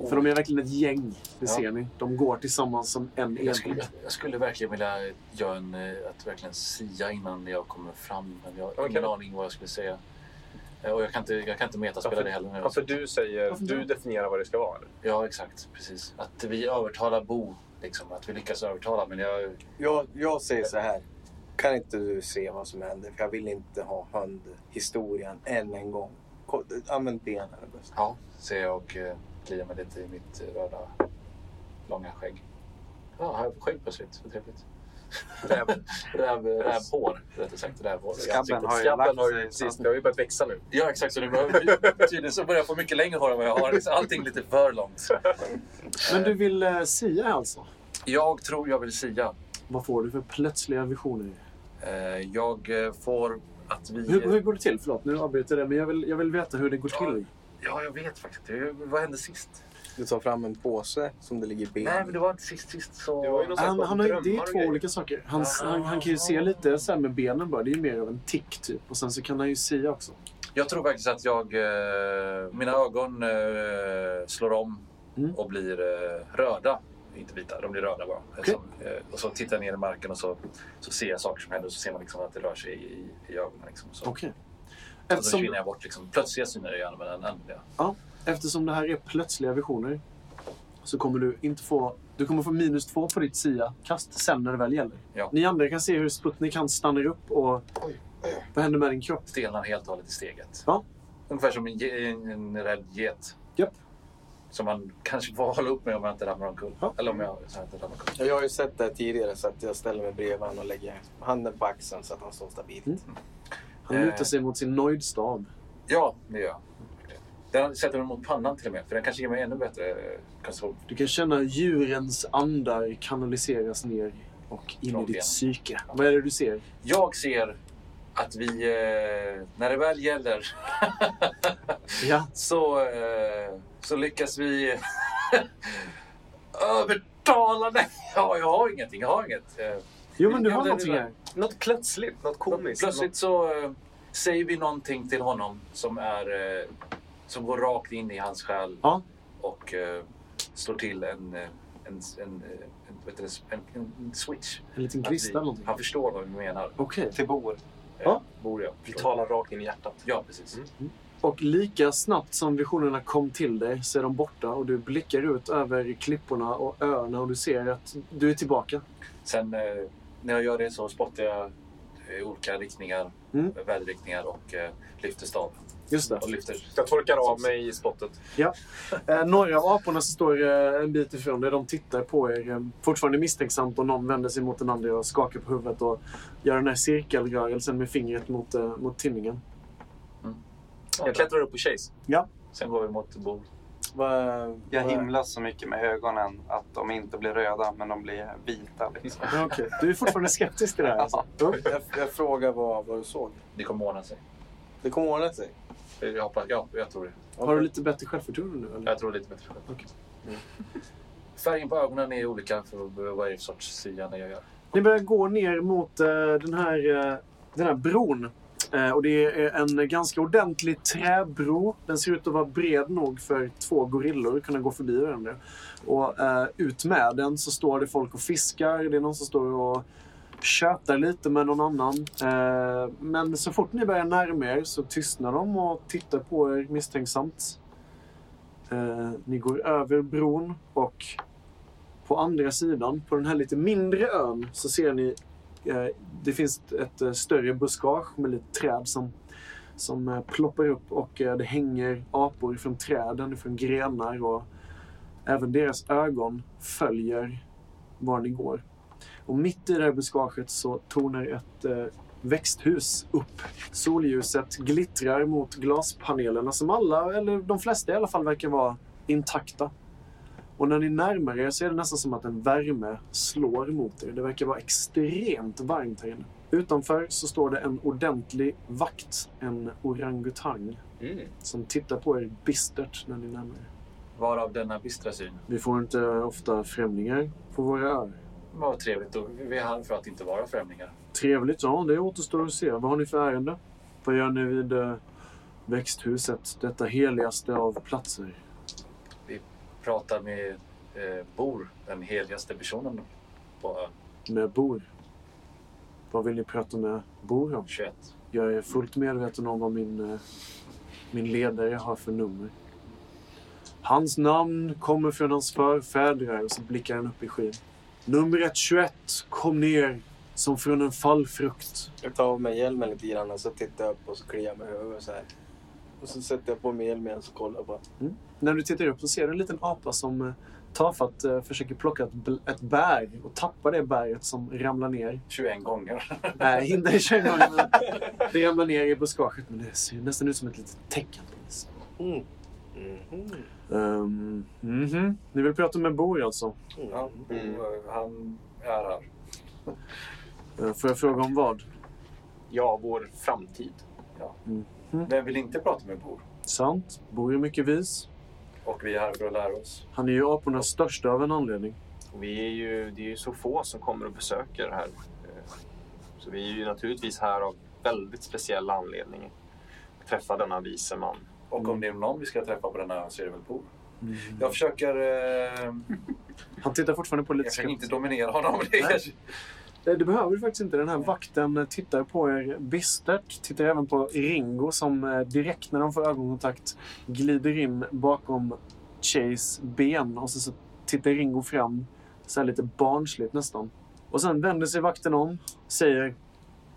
För de är verkligen ett gäng, det Ja. ser ni. De går tillsammans som en Jag skulle, enhet. jag skulle verkligen vilja göra en, eh, att verkligen sia innan jag kommer fram. Men jag har Okej. ingen aning vad jag skulle säga. Eh, Och jag kan inte, jag kan inte metaspela Varför- det heller. nu. Ja, för du säger, Varför du definierar vad det ska vara. Eller? Ja, exakt. Precis. Att vi övertalar Bo. Liksom, att vi lyckas övertala. Men jag, Jag, jag säger så här. Kan inte du se vad som händer? För jag vill inte ha hundhistorien än en gång. Använd benen är bäst. ja, säger jag och eh, kliar mig lite i mitt eh, röda långa skägg. Ja, här har jag skägg plötsligt. Vad trevligt. Räv, räv, rävhår, rättare sagt. Rävhår. Skabben har ju Skabben lagt har ju sig. precis, det har ju börjat växa nu. Ja, exakt. Så nu behöver tydligen så börjar jag få mycket längre hår än vad jag har. Liksom, Allting lite för långt. Men du vill eh, sia alltså? Jag tror jag vill sia. Vad får du för plötsliga visioner? Eh, Jag eh, får att vi... Hur, hur går det till? Förlåt, nu avbryter jag det. Men jag vill, jag vill veta hur det går till. Ja, jag vet faktiskt inte. Vad hände sist? Du tar fram en påse som det ligger ben Nej, men det var inte sist. Sist så... Han, han har det är två olika saker. Han, han, han kan ju se lite så här med benen bara. Det är ju mer av en tick typ. Och sen så kan han ju sia också. Jag tror faktiskt att jag... Eh, mina ögon eh, slår om Mm. och blir eh, röda. Inte vita, de blir röda bara. Okej. Som, eh, och så tittar jag ner i marken och så, så ser jag saker som händer och så ser man liksom att det rör sig i, i ögonen. Liksom. Så, så Eftersom, försvinner jag bort. Liksom. Plötsliga syner i ögonen. Men en, ja. eftersom det här är plötsliga visioner så kommer du inte få... Du kommer få minus två på ditt sia-kast sen när det väl gäller. Ja. Ni andra kan se hur Sputnik han stannar upp och... Vad händer med din kropp? Stelnar helt och hållet i steget. Ja. Ungefär som en, en, en rädd get. Japp. Som man kanske får hålla upp med om jag inte ramlar omkull. Ja. Eller om jag, så inte ramlar omkull. Jag har ju sett det tidigare så att jag ställer mig bredvid honom och lägger handen på axeln så att han står stabilt. Mm. Han Eh. lutar sig mot sin Noid-stav. Ja, det gör jag. Den sätter den mot pannan till och med. För den kanske ger mig ännu bättre konstruktion. Du kan känna djurens andar kanaliseras ner och in Från i ditt benen. psyke. Vad är det du ser? Jag ser att vi, eh, när det väl gäller, Ja. så, eh, så lyckas vi övertala... Nej, ja, jag har ingenting. Jag har inget. Eh, Jo, men du har någonting här. Något plötsligt, något komiskt. Plötsligt så eh, säger vi någonting till honom som, är, eh, som går rakt in i hans själ Ja. och eh, slår till en, en, en, en, en, switch. En liten kvist vi- eller någonting. Han förstår vad vi menar. Okej. Till bor. Ja. Borde jag. Vi talar rakt in i hjärtat. Ja, precis. Mm. Och lika snabbt som visionerna kom till dig så är de borta och du blickar ut över klipporna och öarna och du ser att du är tillbaka. Sen eh, när jag gör det så spottar jag i olika riktningar, Mm. väderriktningar och eh, lyfter staven. Just det. Och lyfter. Jag torkar av mig i spottet. Eh, några av aporna som står eh, en bit ifrån dig, de tittar på er eh, fortfarande misstänksamt och någon vänder sig mot den andra och skakar på huvudet och gör den här cirkelrörelsen med fingret mot, eh, mot tinningen. Jag klättrar upp på Chase. Sen går vi mot bord. Jag himlas så mycket med ögonen att de inte blir röda, men de blir vita. Liksom. Ja, okej. Du är fortfarande skeptisk till det här alltså? Ja. Jag, jag frågar vad, vad du såg. Det kommer ordna sig. Det kommer ordna sig. Jag hoppas, ja, jag tror det. Har du lite bättre självförtroende nu? Eller? Jag tror lite bättre själv. Okej. Färgen på ögonen är olika för vad sorts siande jag gör. Ni börjar gå ner mot eh, den, här, eh, den här bron. Eh, och det är en ganska ordentlig träbro. Den ser ut att vara bred nog för två gorillor att kunna gå förbi varandra. Och eh, ut med den så står det folk och fiskar. Det är någon som står och tjötar lite med någon annan. Eh, men så fort ni börjar närma er så tystnar de och tittar på er misstänksamt. Eh, ni går över bron och på andra sidan, på den här lite mindre ön, så ser ni eh, det finns ett större buskage med lite träd som, som ploppar upp och det hänger apor från träden, från grenar och även deras ögon följer var ni går. Och mitt i det här buskaget så tornar ett eh, växthus upp. Solljuset glittrar mot glaspanelerna som alla, eller de flesta i alla fall, verkar vara intakta. Och när ni närmar er så är det nästan som att en värme slår mot er. Det verkar vara extremt varmt här inne. Utanför så står det en ordentlig vakt, en orangutang, Mm. som tittar på er bistert när ni närmar er. Varav denna bistra syn. Vi får inte ofta främlingar på våra öar. Vad trevligt. Och vi är här för att inte vara främlingar. Trevligt, ja. Det återstår att se. Vad har ni för ärende? Vad gör ni vid eh, växthuset, detta heligaste av platser? Pratar med eh, Bor, den heligaste personen på ön. Med Bor. Vad vill ni prata med Bor om? 21. Jag är fullt medveten om vad min, eh, min ledare har för nummer. Hans namn kommer från hans förfäder och så blickar han upp i skyn. Numret 21 kom ner som från en fallfrukt. Jag tar av mig hjälmen lite grann och så tittar jag upp och så kliar mig i huvudet så här. Och så sätter jag på mig hjälmen och så kollar jag på När du tittar upp så ser du en liten apa som eh, tafatt eh, försöker plocka ett, ett bär och tappar det bäret som ramlar ner. 21 gånger. Nej, inte i kängorna, men det ramlar ner i buskaget. Men det ser nästan ut som ett litet tecken. det. Mm. Mhm. Um, mhm. Ni vill prata med Bor alltså? Ja, Mm. Bo, han är här. Uh, får jag fråga om vad? Ja, vår framtid. Vem vill inte prata med Bor? Sant. Bor är mycket vis. Och vi är här för att lära oss. Han är ju apornas största av en anledning. Och vi är ju, det är ju så få som kommer och besöker det här. Eh, Så vi är ju naturligtvis här av väldigt speciell anledning. Att träffa denna vise man. Och Mm. om det är någon vi ska träffa på den här ön så är det väl Bor. Jag försöker... Eh, Han tittar fortfarande på lite jag försöker inte dominera honom. Det kanske- Eh, Det behöver du faktiskt inte. Den här vakten tittar på er bistert. Tittar även på Ringo som eh, direkt när de får ögonkontakt glider in bakom Chase ben. Och så, så tittar Ringo fram, så här lite barnsligt nästan. Och sen vänder sig vakten om, säger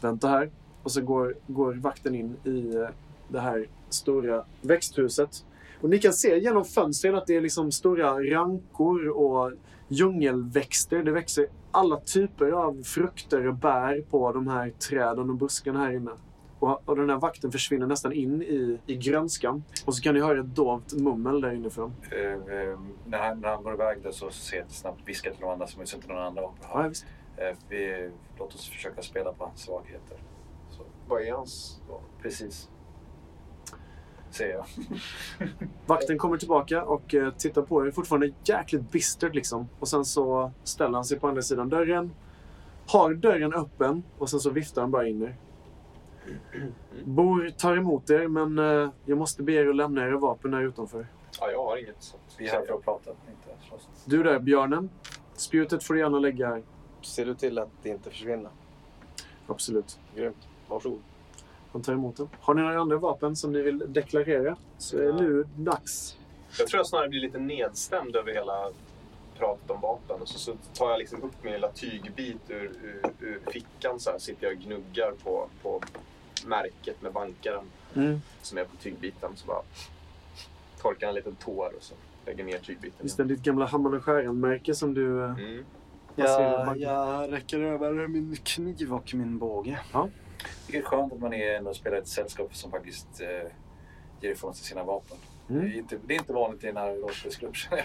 vänta här. Och så går, går vakten in i eh, det här stora växthuset. Och ni kan se genom fönstren att det är liksom stora rankor och djungelväxter. Det växer alla typer av frukter och bär på de här träden och buskarna här inne. Och, och den här vakten försvinner nästan in i, i grönskan. Och så kan ni höra ett dovt mummel där inifrån. Eh, eh, när, han, när han går iväg där så ser jag snabbt viska till de andra som inte någon andra apor Ja, har. visst. Eh, vi, låt oss försöka spela på hans svagheter. Så, Vad är hans... precis. Säger jag. Vakten kommer tillbaka och eh, tittar på er. Fortfarande jäkligt bistert liksom. Och sen så ställer han sig på andra sidan dörren. Har dörren öppen och sen så viftar han bara in er. Bor tar emot er men eh, jag måste be er att lämna era vapen här utanför. Ja, jag har inget sånt. Vi är här för att prata, inte slåss. Du där björnen. Spjutet får du gärna lägga här. Ser du till att det inte försvinner? Absolut. Grymt. Varsågod. Han tar emot den. Har ni några andra vapen som ni vill deklarera så är det nu dags. Jag tror jag snarare blir lite nedstämd över hela pratet om vapen. Och så, så tar jag liksom upp min lilla tygbit ur, ur, ur fickan så här. Sitter jag och gnuggar på, på märket med bankaren Mm. som är på tygbiten. Så bara torkar en liten tår och så lägger ner tygbiten. Just det, ditt gamla Hammaren och skäran-märke som du... eh, Mm. Jag, jag räcker över min kniv och min båge. Det är skönt att man är ändå spelar i ett sällskap som faktiskt eh, ger ifrån sig sina vapen. Mm. Det, är inte, det är inte vanligt i den här rollspelsgruppen.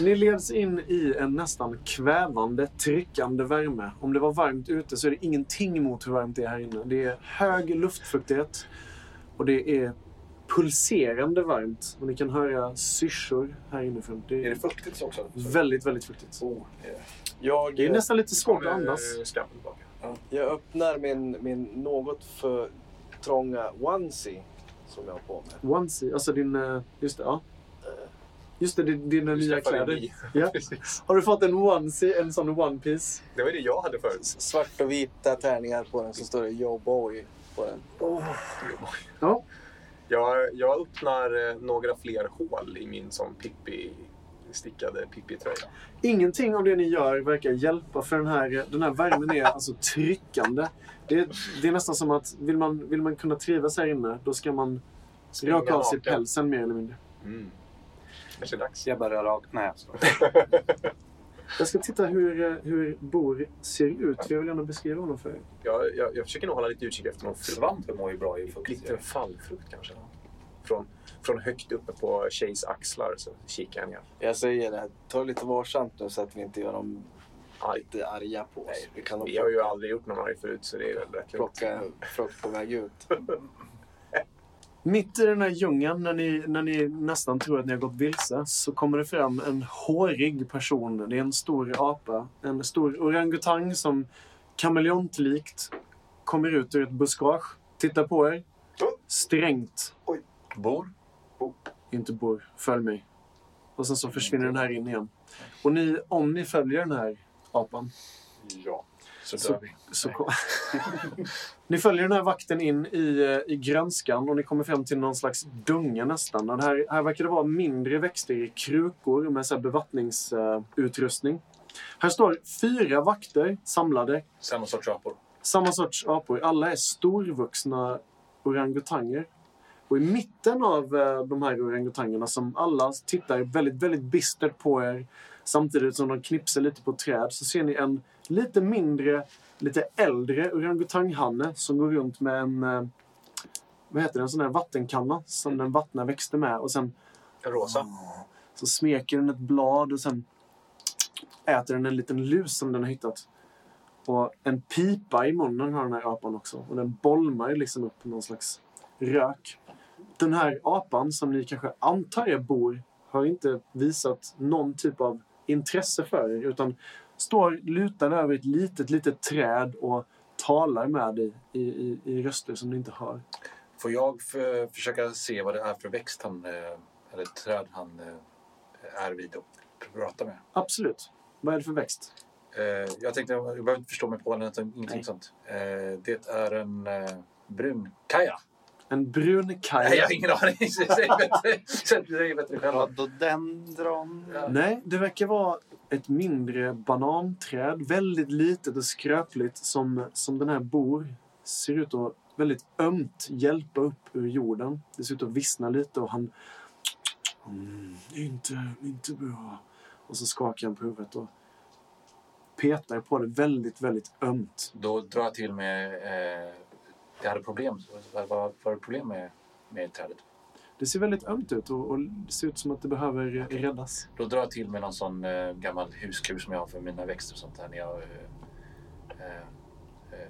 Ni leds in i en nästan kvävande, tryckande värme. Om det var varmt ute så är det ingenting mot hur varmt det är här inne. Det är hög luftfuktighet och det är pulserande varmt. Och ni kan höra syrsor här inifrån. Det Är är det fuktigt också? väldigt, väldigt fuktigt. Oh, det är- Jag, Det är nästan lite svårt att andas. skrammen tillbaka. Jag öppnar min, min något för trånga onesie som jag har på mig. Onesie, alltså din... eh, Just det, ja. Just det, din- dina nya kläder. Ja. Har du fått en onesie, en sån one piece? Det var det jag hade förut. Svart och vita tärningar på den så står det Yo Boy på den. Ja. Jag, jag öppnar eh, några fler hål i min som Pippi stickade Pippi-tröja. Ingenting av det ni gör verkar hjälpa för den här, den här värmen är alltså tryckande. Det är, det är nästan som att vill man, vill man kunna trivas här inne då ska man Springa raka av sig naken. pälsen mer eller mindre. Mm. Kanske dags. Jag börjar raka... Nej, jag. Jag ska titta hur, hur Bor ser ut. Jag vill gärna beskriva honom för er. Jag, jag, jag försöker nog hålla lite utkik efter någon frukt. Svampen mår ju bra i fukt. Liten fallfrukt kanske. Från, från högt uppe på Shays axlar så kikar jag ner. Jag säger det, ta lite varsamt nu så att vi inte gör dem Arg. lite arga på oss. Nej, vi kan Vi har ju aldrig gjort någon arg förut så det är väl rätt plocka frukt på väg ut. Mitt i den här djungeln, när ni, när ni nästan tror att ni har gått vilse, så kommer det fram en hårig person. Det är en stor apa. En stor orangutang som kameleontlikt kommer ut ur ett buskage. Tittar på er. Strängt. Bor? Inte bor. Följ mig. Och sen så försvinner den här in igen. Och ni, om ni följer den här apan Ja. Så Så- dör vi. så. Ni följer den här vakten in i, eh, i grönskan och ni kommer fram till någon slags dunge nästan. Och här, här verkar det vara mindre växter i krukor med så här bevattningsutrustning. här står fyra vakter samlade. Samma sorts apor. Samma sorts apor. Alla är storvuxna orangutanger. Och i mitten av eh, de här orangutangerna som alla tittar väldigt, väldigt bistert på er samtidigt som de knipsar lite på träd så ser ni en lite mindre, lite äldre orangutanghanne som går runt med en eh, vad heter det, en sån här vattenkanna som den vattnar växter med och sen Rosa. så smeker den ett blad och sen äter den en liten lus som den har hittat. Och en pipa i munnen har den här apan också. Och den bolmar liksom upp någon slags rök. Den här apan, som ni kanske antar är bor, har inte visat någon typ av intresse för er. Utan står lutad över ett litet, litet träd och talar med dig i, i, i röster som ni inte hör. Får jag för, försöka se vad det är för växt han, eh, eller träd han eh, är vid och prata med? Absolut. Vad är det för växt? Eh, jag tänkte, jag behöver inte förstå mig på den, ingenting Nej. sånt. Eh, det är en eh, brun kaja. En brun Nej, kaj. jag har ingen aning. Säg bättre, själva. Rhododendron. Ja. Nej, det verkar vara ett mindre bananträd. Väldigt litet och skröpligt som, som den här bor. Ser ut att väldigt ömt hjälpa upp ur jorden. Det ser ut att vissna lite och han... Mm, inte, inte bra. Och så skakar han på huvudet och petar på det väldigt, väldigt ömt. Då drar jag till med... Eh, jag hade problem. Vad var det problem med, med trädet? Det ser väldigt ömt ut och, och det ser ut som att det behöver räddas. Då drar jag till med någon sån eh, gammal huskur som jag har för mina växter och sånt där. När jag, eh, eh, eh,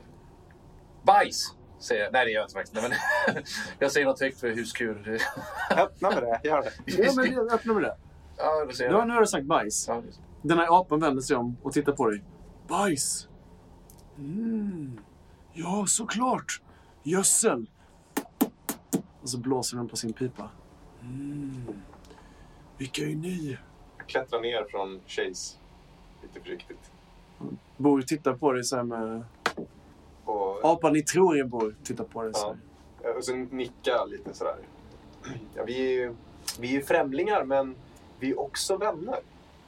bajs! Säger jag. Nej, det gör jag inte faktiskt. Nej, men jag säger något högt för huskur. Öppna med det. Gör det. Ja, men jag öppnar med det. ja, då säger Ja, jag. nu har du sagt bajs. Ja, Den här apan vänder sig om och tittar på dig. Bajs! Mm. Ja, såklart! Gödsel! Och så blåser den på sin pipa. Mm. Vilka är ni? Jag klättrar ner från Chase lite försiktigt. Bor tittar på dig så här med... Och, Apan ni tror Bor tittar på dig så här. Ja. och sen nickar lite sådär. Ja, vi, är ju, vi är främlingar men vi är också vänner.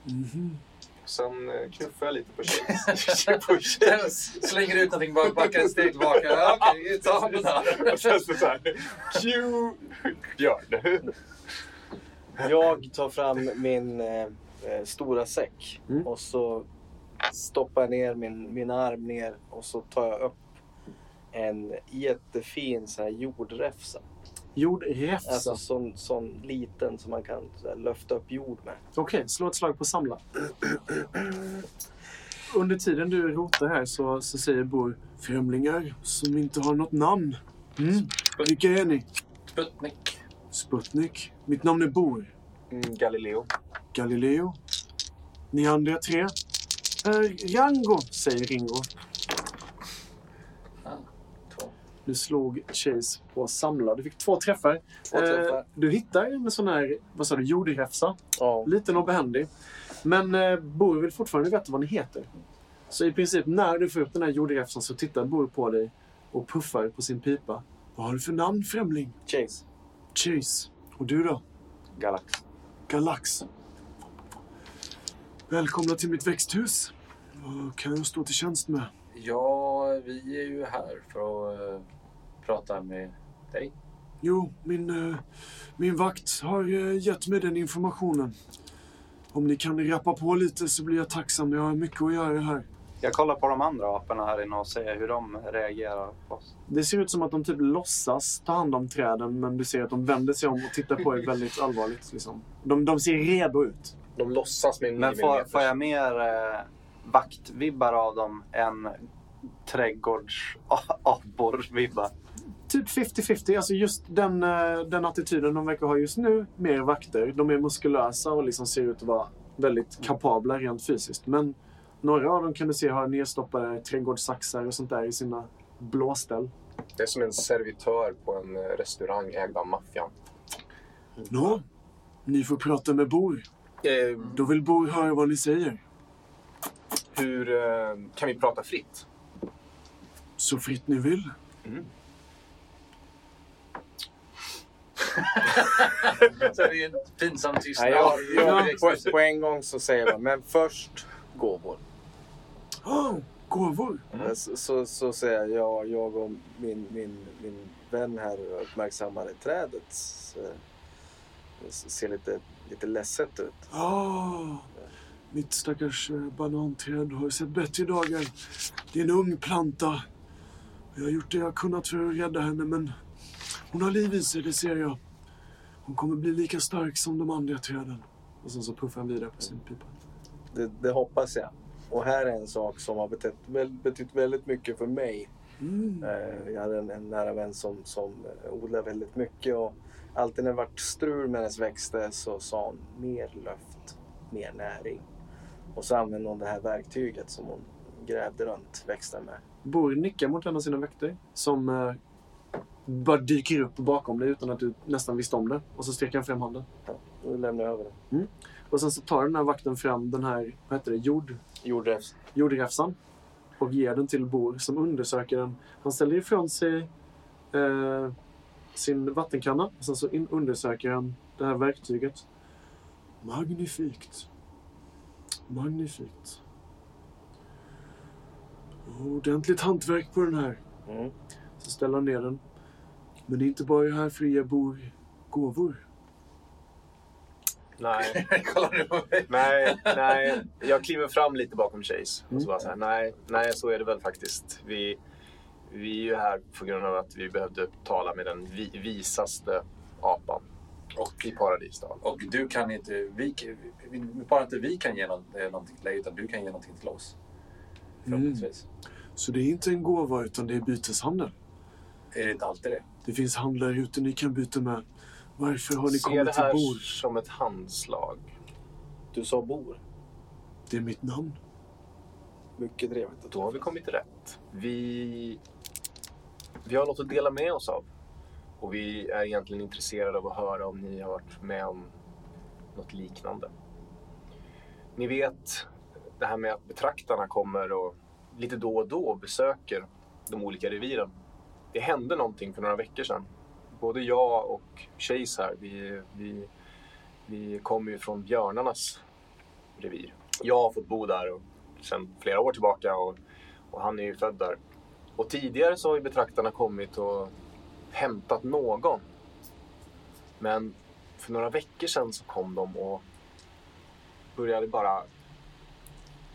Mhm. Sen eh, knuffar jag lite på Chase. på Chase. Slänger ut någonting, bara backar ett steg tillbaka. Ja, Okej, ta den här. Och sen så såhär, Q Björn. Jag tar fram min eh, eh, stora säck Mm. och så stoppar jag ner min, min arm ner och så tar jag upp en jättefin så här jordräfsa. Jordräfsa. Alltså sån, sån liten som man kan så här, löfta upp jord med. Okej, slå ett slag på samla. Under tiden du rotar här så, så säger Bor Främlingar som inte har något namn. Mm. Vilka är ni? Sputnik. Sputnik. Mitt namn är Bor. Mm, Galileo. Galileo. Ni andra tre? Eh, Rango, säger Ringo. Ja, två. Du slog Chase på samla. Du fick två träffar. Två träffar. Eh, du hittar en sån här, vad sa du, jordräfsa. Ja. Liten och behändig. Men eh, Bor vill fortfarande veta vad ni heter. Så i princip när du får upp den här jordräfsan så tittar Bor på dig och puffar på sin pipa. Vad har du för namn, främling? Chase. Chase. Och du då? Galax. Galax. Välkomna till mitt växthus. Vad kan jag stå till tjänst med? Ja, vi är ju här för att eh, prata med dig. Jo, min, eh, min vakt har eh, gett mig den informationen. Om ni kan rappa på lite så blir jag tacksam. Jag har mycket att göra här. Jag kollar på de andra aporna här inne och ser hur de reagerar på oss. Det ser ut som att de typ låtsas ta hand om träden men du ser att de vänder sig om och tittar på er väldigt allvarligt. Liksom. De, de ser redo ut. De låtsas med en Men får, får jag mer eh, vaktvibbar av dem än trädgårdsapor-vibbar? Typ 50-50. Alltså just den, eh, den attityden de verkar ha just nu. Mer vakter. De är muskulösa och liksom ser ut att vara väldigt kapabla rent fysiskt. Men några av dem kan du se har nedstoppade trädgårdssaxar och sånt där i sina blåställ. Det är som en servitör på en eh, restaurang ägd av maffian. Nå, ni får prata med Bor. Eh, Då vill Bor höra vad ni säger. hur eh, kan vi prata fritt? Så fritt ni vill. Så det är en pinsam tystnad. Nej, jag, Ja, jag, på, på en gång så säger jag men först gåvor. Oh, gåvor. Så, så, så säger jag, ja, jag och min, min, min vän här uppmärksammade trädet. Så, ser lite, lite ledset ut. Ah, mitt stackars eh, bananträd har sett bättre dagar. Det är en ung planta. Jag har gjort det jag kunnat för att rädda henne, men hon har liv i sig, det ser jag. Hon kommer bli lika stark som de andra träden. Och sen så puffar han vidare på sin pipa. Det, det hoppas jag. Och här är en sak som har betytt, betytt väldigt mycket för mig. Mm. Eh, Jag hade en, en nära vän som, som eh, odlar väldigt mycket och alltid när det varit strul med hennes växter så sa hon mer luft, mer näring. Och så använde hon det här verktyget som hon grävde runt växten med. Bor nickar mot en av sina väkter som eh, bara dyker upp bakom dig utan att du nästan visste om det. Och så sträcker han fram handen. Ja, nu lämnar över det. Och sen så tar den här vakten fram den här, vad heter det, jord, Jordräfs. jordräfsan och ger den till Bor som undersöker den. Han ställer ifrån sig eh, sin vattenkanna och sen så in, undersöker han det här verktyget. Magnifikt. Magnifikt. Ordentligt hantverk på den här. Mm. Så ställer han ner den. Men det är inte bara här ge Bor gåvor. Nej, nej, nej. Jag kliver fram lite bakom Chase. Och så Mm. bara så här, nej, nej, så är det väl faktiskt. Vi, vi är ju här på grund av att vi behövde tala med den vi, visaste apan Och, i Paradisdal. och du kan inte... Vi, vi, bara inte vi kan ge eh, någonting till dig, utan du kan ge någonting till oss. Förhoppningsvis. Så det är inte en gåva utan det är byteshandel. Är det inte alltid det? Det finns handlare ute ni kan byta med. Varför har ni Ser kommit det till här Bor? som ett handslag. Du sa bor. Det är mitt namn. Mycket trevligt. Då har vi kommit rätt. Vi, vi har något att dela med oss av. Och vi är egentligen intresserade av att höra om ni har varit med om något liknande. Ni vet det här med att betraktarna kommer och lite då och då besöker de olika reviren. Det hände någonting för några veckor sedan. Både jag och Chase här, vi, vi, vi kommer ju från björnarnas revir. Jag har fått bo där och sedan flera år tillbaka och, och han är ju född där. Och tidigare så har ju betraktarna kommit och hämtat någon. Men för några veckor sedan så kom de och började bara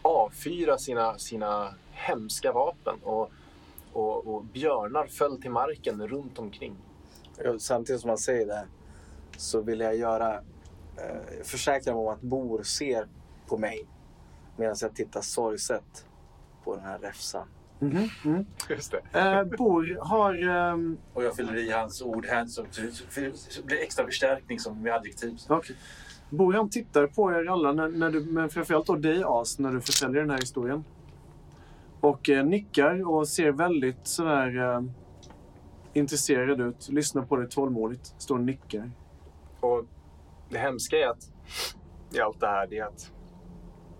avfyra sina, sina hemska vapen. Och, och, och björnar föll till marken runt omkring. Samtidigt som man säger det så vill jag göra, eh, försäkra mig om att Bor ser på mig medan jag tittar sorgset på den här räfsan. Just det. Eh, Bor har... ehm, Och jag fyller i hans ord så så blir det extra förstärkning som med adjektiv. Okej. Bor han tittar på er alla, när, när du, men framförallt då dig As, när du förtäljer den här historien. Och eh, nickar och ser väldigt sådär eh, intresserad ut. Lyssnar på dig tålmodigt. Står och nickar. Och det hemska är att i allt det här det är att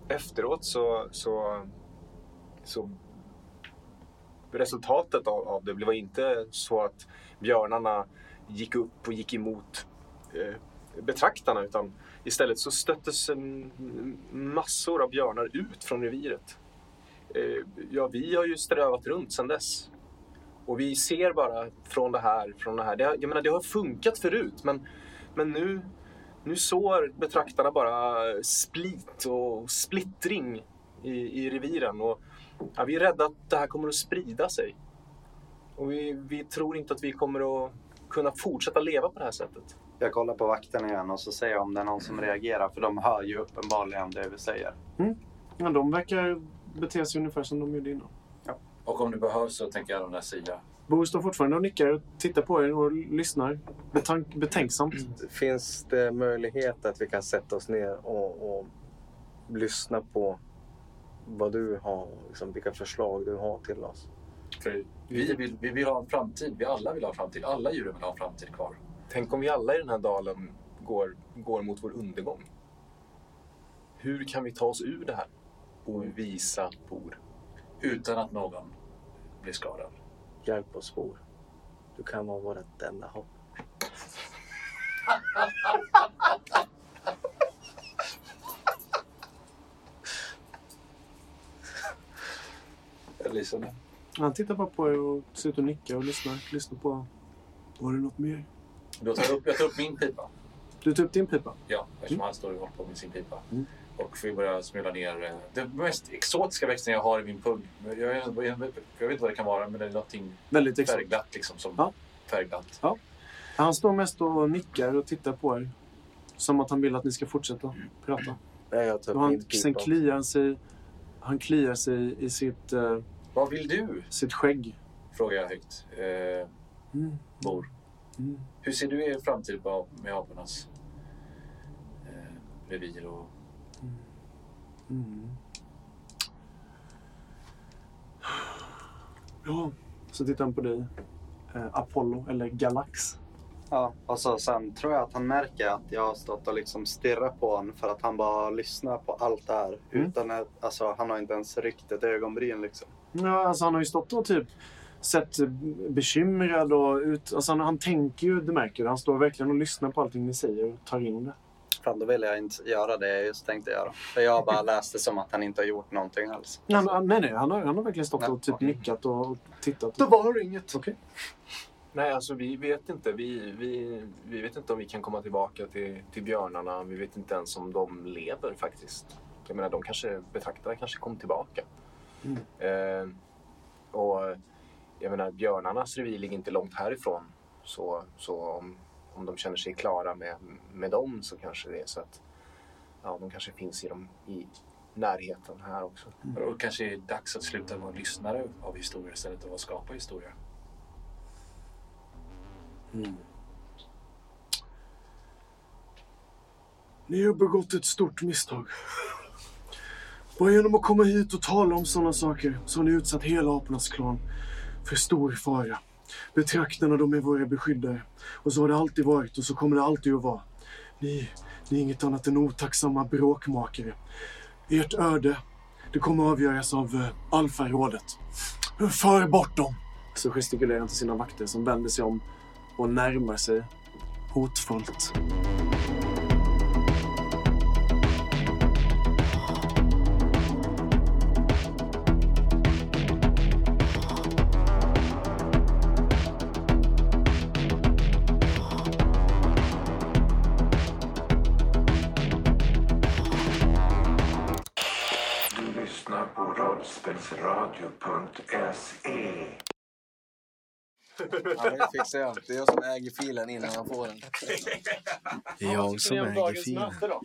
efteråt så, så, så resultatet av, av det var inte så att björnarna gick upp och gick emot eh, betraktarna utan Istället så stöttes massor av björnar ut från reviret. Eh, Ja, vi har ju strövat runt sedan dess. Och vi ser bara från det här, från det här. Det, jag menar, det har funkat förut, men, men nu, nu sår betraktarna bara split och splittring i, i reviren. Och, ja, vi är rädda att det här kommer att sprida sig. Och vi, vi tror inte att vi kommer att kunna fortsätta leva på det här sättet. Jag kollar på vakten igen och så ser jag om det är någon som reagerar för de hör ju uppenbarligen det vi säger. Ja, de verkar bete sig ungefär som de gjorde innan. Och om det behövs så tänker jag använda Sia. Bo står fortfarande och nickar och tittar på er och lyssnar betank- betänksamt. Finns det möjlighet att vi kan sätta oss ner och, och lyssna på vad du har, liksom, vilka förslag du har till oss? För vi vill, vi vill ha en framtid. Vi alla vill ha en framtid. Alla djuren vill ha en framtid kvar. Tänk om vi alla i den här dalen går, går mot vår undergång. Hur kan vi ta oss ur det här och visa bor? Utan att någon blir skadad. Hjälp oss, Bor. Du kan vara vårt enda hopp. Jag lyssnar. Han tittar bara på er och ser ut och nickar och lyssnar. Lyssnar på... Var det något mer? Då tar jag, upp, jag tar upp min pipa. Du tar upp din pipa. Ja, eftersom han står och håller på med sin pipa. Mm. Och vi börjar smula ner eh, den mest exotiska växten jag har i min pung. Jag, jag, jag, jag vet inte vad det kan vara, men det är någonting Väldigt färgglatt liksom. Som Ja. Färgglatt. Han står mest och nickar och tittar på er. Som att han vill att ni ska fortsätta prata. Nej, jag tar Och han, sen kliar han sig, han kliar sig i sitt, eh, Vad vill du? sitt skägg. Frågar jag högt. Eh, Mm. Bor. Mm. Hur ser du er framtid på, med apornas eh, revir och Mm. Ja, så tittar han på dig. Eh, Apollo, eller Galax. Ja, och så sen tror jag att han märker att jag har stått och liksom stirrat på honom för att han bara lyssnar på allt det här. Mm. Utan att, alltså han har inte ens ryckt ett ögonbryn liksom. Ja, alltså han har ju stått och typ sett bekymrad och ut... Alltså han, han tänker ju, det märker du. Han står verkligen och lyssnar på allting ni säger och tar in det. Fan, då vill jag inte göra det jag just tänkte göra. För jag bara läste som att han inte har gjort någonting alls. Han, nej, nej, han har, han har verkligen stått Nej, och typ nickat och och tittat. Det var inget. Okej. Nej, alltså vi vet inte. Vi, vi, vi vet inte om vi kan komma tillbaka till, till björnarna. Vi vet inte ens om de lever faktiskt. Jag menar, de kanske, betraktarna kanske kom tillbaka. Mm. Eh, och jag menar, björnarnas revir ligger inte långt härifrån. Så, så om, om de känner sig klara med, med dem så kanske det är så att ja, de kanske finns i, dem, i närheten här också. Och det kanske är dags att sluta vara lyssnare av historier istället för att skapa historier. Ni har begått ett stort misstag. Bara genom att komma hit och tala om sådana saker så har ni utsatt hela apornas klan för stor fara. Betraktarna, de är våra beskyddare. Och så har det alltid varit och så kommer det alltid att vara. Ni, ni är inget annat än otacksamma bråkmakare. Ert öde, det kommer att avgöras av uh, Alfarådet. För bort dem! Så gestikulerar han till sina vakter som vänder sig om och närmar sig hotfullt. Fixar jag. Det är jag som äger filen innan han får den. Jag som äger filen. då?